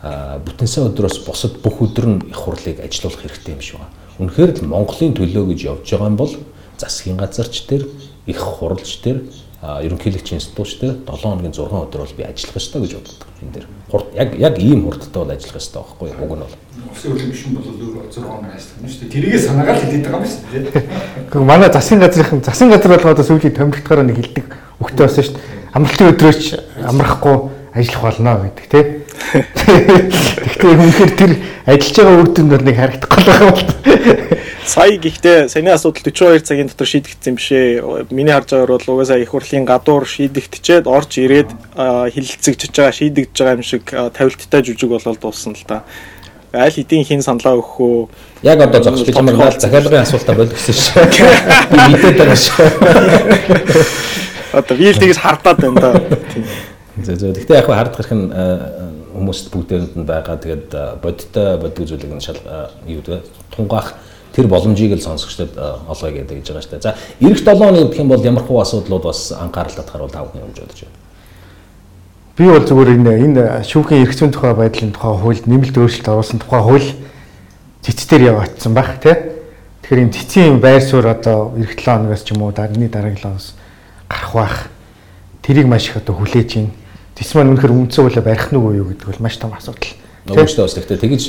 [SPEAKER 1] а, бүтэнсэ өдрөөс бусад бүх өдөр нь их хурлыг ажилуулах хэрэгтэй юм шиг байна. Үнэхээр л Монголын төлөө гэж явж байгаа юм бол засгийн газарч тэр их хурлч тэр а, ерөнхийлөгчийн институтч тэр 7 хоногийн 6 өдөр бол би ажиллах ёстой гэж боддог. Энэ дэр хурд яг яг ийм хурдтай бол ажиллах ёстой байхгүй юу? Уг нь бол.
[SPEAKER 5] Улсын хурлын гишүүн бол өөр 6 хоног ажиллах юм шүү дээ. Тэрийгээ санаагаар хэлээд байгаа юм шүү дээ.
[SPEAKER 2] Гэхдээ манай засгийн газрын засгийн газар болгоо одоо сүүлийн томилогдохоор нэг хэлдэг өгтөө болсон шүү дээ. Амралтын өдрөөч амрахгүй ажиллах болно гэдэг тий. Гэхдээ үнэхээр тэр ажиллаж байгаа үр дүнд бол нэг харагдахгүй л байгаа бол.
[SPEAKER 3] Сая гэхдээ саяны асуудал 42 цагийн дотор шийдэгдсэн юм шээ. Миний харж байгаагаар бол угаасаа их хурлын гадуур шийдэгдчихэд орж ирээд а, хилцэгдэж байгаа шийдэгдэж байгаа юм шиг тавилттай жүжиг болоод дууссан л та. Аль хэдийн хин саналаа өгөх үү?
[SPEAKER 1] Яг одоо зогс би чамайг наал захиалгын асуултаа болих гэсэн шүү. Би [LAUGHS] мэдээд байгаа шүү.
[SPEAKER 3] Одоо би л тэгж хардаад байна да.
[SPEAKER 1] Зөв зөв. Гэхдээ яг хард гарах нь хүмүүст бүгдээрэнд нь байгаа. Тэгээд бодиттой боддог зүйлийг нь шал юу гэдэг тунгаах тэр боломжийг л сонсогчдод олгоё гэдэг гэж байгаа шүү дээ. За эх 7 оны гэх юм бол ямар хуу асуудлууд бас анхаарал татахаар бол тав хүн юм бодож байна.
[SPEAKER 2] Би бол зүгээр энэ энэ шүүхийн эрх зүйн тухай байдлын тухай хууль нэмэлт өөрчлөлт оруулсан тухай хууль цэцээр явагдсан баг тий. Тэгэхээр энэ цэцийн байр суурь одоо эх 7 хоногоос ч юм уу дараагийн дараагийн оноос гарах бах. Тэрийг маш их одоо хүлээж байна. Тэс маань үнэхээр үндсэн хуулиа барих нь үгүй юу гэдэг бол маш том асуудал.
[SPEAKER 1] Нөгөө шүү дээ бас гэхдээ тэгж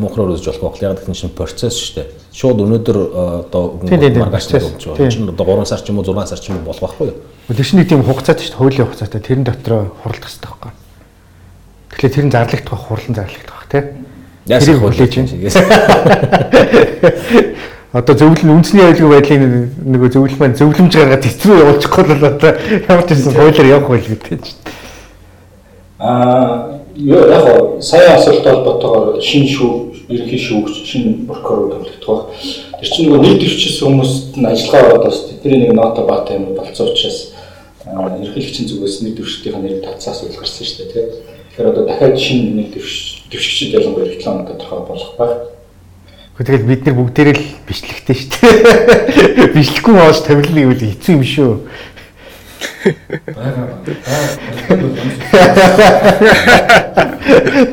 [SPEAKER 1] муухраар үзэж болох байх. Яг гэвэл чинь процесс шүү дээ. Шууд өнөөдөр э, одоо маргааш болж.
[SPEAKER 2] Тийм.
[SPEAKER 1] Чинь одоо 3 сар ч юм уу 6 сар ч юм уу болох байхгүй юу?
[SPEAKER 2] Тэр чинь нэг тийм хугацаатай шүү дээ. Хуулийн хугацаатай тэрэн дотроо хурлах хэрэгтэй байхгүй. Тэгэхээр тэр нь зарлагдах байх, хурлан зарлагдах байх тий. Тэрийг хүлээж байна. [LAUGHS] Одоо зөвлөл үндэсний аюулгүй байдлын нөгөө зөвлөл маань зөвлөмж гаргаад эцрүү явуулчихгүй л одоо ямар ч юм хуулиар явах байл гэдэг чинь.
[SPEAKER 4] Аа яг сая асуулттай холбоотойгоор шинэ шүү ерөнхий шүүгч шинэ прокурор томилогдох баг. Тэр чинь нөгөө нэр дэвчсэн хүмүүст нь ажиллагаа ороод бас тэдний нэг нота баата юм болцсон учраас ерөнхийлөгчийн зүгээс нэр дэвшигчдийн нэр татсан асуудал гарсан шүү дээ тийм. Тэгэхээр одоо дахиад шинэ нэр дэвшигчд ялангуяа реклам тодорхой болох баг.
[SPEAKER 2] Тэгэл бид нар бүгдээрээ л бичлэгтэй шүү дээ. [LAUGHS] Бичлэхгүй хоол тавилна гэвэл хэцүү юм шүү.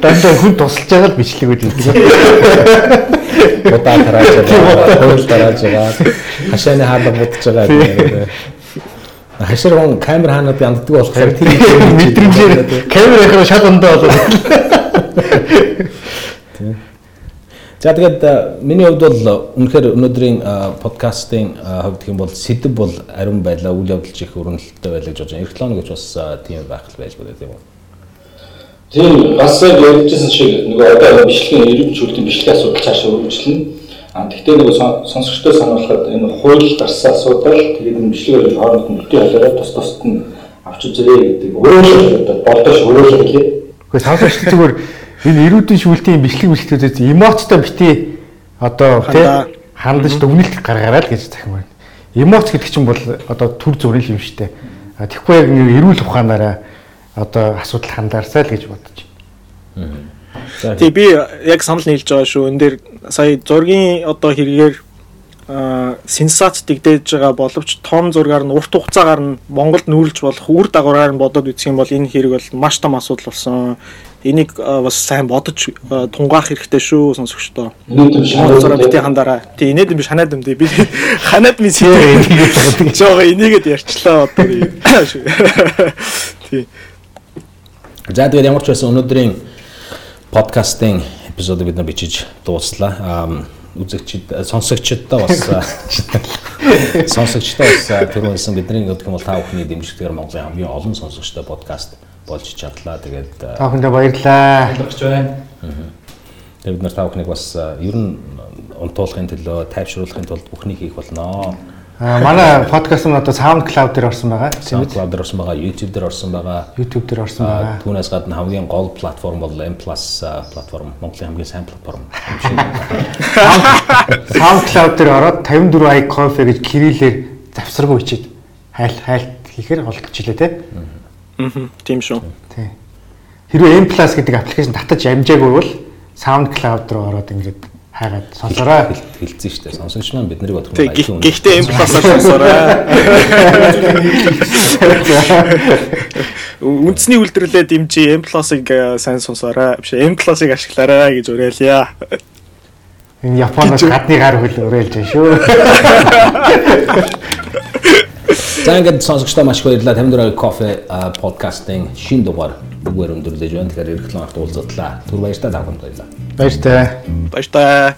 [SPEAKER 2] Дандаа хүн тусалж байгаа л бичлэгүүд хэлдэг.
[SPEAKER 1] Удаа тарааж байгаа, хөрөл тарааж байгаа, хашааны хаалга будж байгаа. Хашир гон камер хаанууд янддаг болохоор
[SPEAKER 2] Тэр мэдрэмжээр камерын шал ондоо болоод.
[SPEAKER 1] За тэгээд э, миний хувьд бол үнэхээр өнөөдрийн э, подкастын э, хувьд гэх юм бол сэдв бол ариун байлаа, үйл явдал чих өрнөлттэй байлаа гэж бодож байна. Лоног гэж бас э, тийм байх л байж бодоо тийм үү.
[SPEAKER 4] Тийм бас яг ярьжсэн шиг нөгөө одоо бичлэгийн ерөнхий чөлтийн бичлэгийн асуудал цаашаа үргэлжлэнэ. А тэгтээ нөгөө сон- сонсогчдоо сануулхад энэ хууль гарсан асуудал тэгээд энэ бичлэгээр хооронд нь бүтэн халаараа тус тусад нь авч үзээрэй гэдэг өөрөө болдош өөрөө хэлээ.
[SPEAKER 2] Гэхдээ сонсогч зүгээр энэ эрүүдийн шүүлтийн бичлэг бичлэгүүдээс эмоцтой бити одоо тий хандаж дүгнэлт гаргаарай л гэж захим байна. Эмоц гэдэг чинь бол одоо төр зүрийн юм шүү дээ. А Тэгэхгүй яг нэг эрүүл ухаанаараа одоо асуудал хандаарсай л гэж бодож байна.
[SPEAKER 3] Тий би яг санал нийлж байгаа шүү. Энэ дээр сая зургийн одоо хэрэгээр сенсац дэгдээж байгаа боловч том зургаар нь урт хугацаагаар нь Монголд нүүрлж болох үр дагавраар нь бодоод үзэх юм бол энэ хэрэг бол маш том асуудал болсон. Энийг бас сайн бодож аа, тунгаах хэрэгтэй шүү сонсогчдоо. Монголоор бити хандараа. Тий инээд юм биш [LAUGHS] ханаад юм дээ. Би ханаад ми сэдв. Жоо энийгэд ярьчлаа одоо. [COUGHS] Тий.
[SPEAKER 1] За тэгээд ямар ч байсан өнөөдрийн подкастын эпизодыг бид нар бичиж дууслаа. Аа үзэгчид сонсогчдоо бас [LAUGHS] сонсогчдоо бас түрүүнсэн бидний гэдэг юм бол та бүхний дэмжлэгээр Монголын хамгийн олон сонсогчтой подкаст болж чадлаа. Тэгээд
[SPEAKER 2] Та бүхэндээ баярлалаа.
[SPEAKER 5] Ойлгож байна.
[SPEAKER 1] тэгээд бид нар та бүхнийг бас ер нь унтуулахын төлөө тайвшруулахын тулд бүхнийг хийх болноо.
[SPEAKER 2] А манай подкаст нь одоо SoundCloud дээр орсон байгаа.
[SPEAKER 1] SoundCloud дээр орсон байгаа, YouTube дээр орсон байгаа.
[SPEAKER 2] YouTube дээр орсон
[SPEAKER 1] Аа,
[SPEAKER 2] байгаа.
[SPEAKER 1] Түүнээс гадна хамгийн гол платформ бол M+ платформ, Монголын хамгийн сайн платформ.
[SPEAKER 2] SoundCloud дээр ороод 54i coffee гэж кириллээр завсаргүй бичээд хайл хайлт хийхээр олдчихлээ тий.
[SPEAKER 3] Мгм. Тийм шүү.
[SPEAKER 2] Тий. Хэрвээ M+ гэдэг аппликейшн татаж амжаагүй бол SoundCloud руу ороод ингээд хайгаад сонсороо.
[SPEAKER 1] хэлсэн шүү дээ. Сонсогч маань биднийг бодох
[SPEAKER 3] Тэг гэхдээ M сонсоорой. Үндэсний үйлдвэрлэлээ дэмжиж M плюсыг э, сайн сонсоорой. Биш M плюсыг ашиглаарай гэж уриалъя.
[SPEAKER 2] Энэ Японоос гадны гар хөл уриалж байна шүү. [LAUGHS]
[SPEAKER 1] За ингээд сонсогчдоо маш их баярлалаа. 54 кофе подкастын шин дугаар бүгээр өндөрлөж байна. Тэгэхээр эх лоногт уулзтлаа. Түр баяртай та бүхэнд баярлалаа.
[SPEAKER 2] Баяр таа.
[SPEAKER 3] Баяр таа.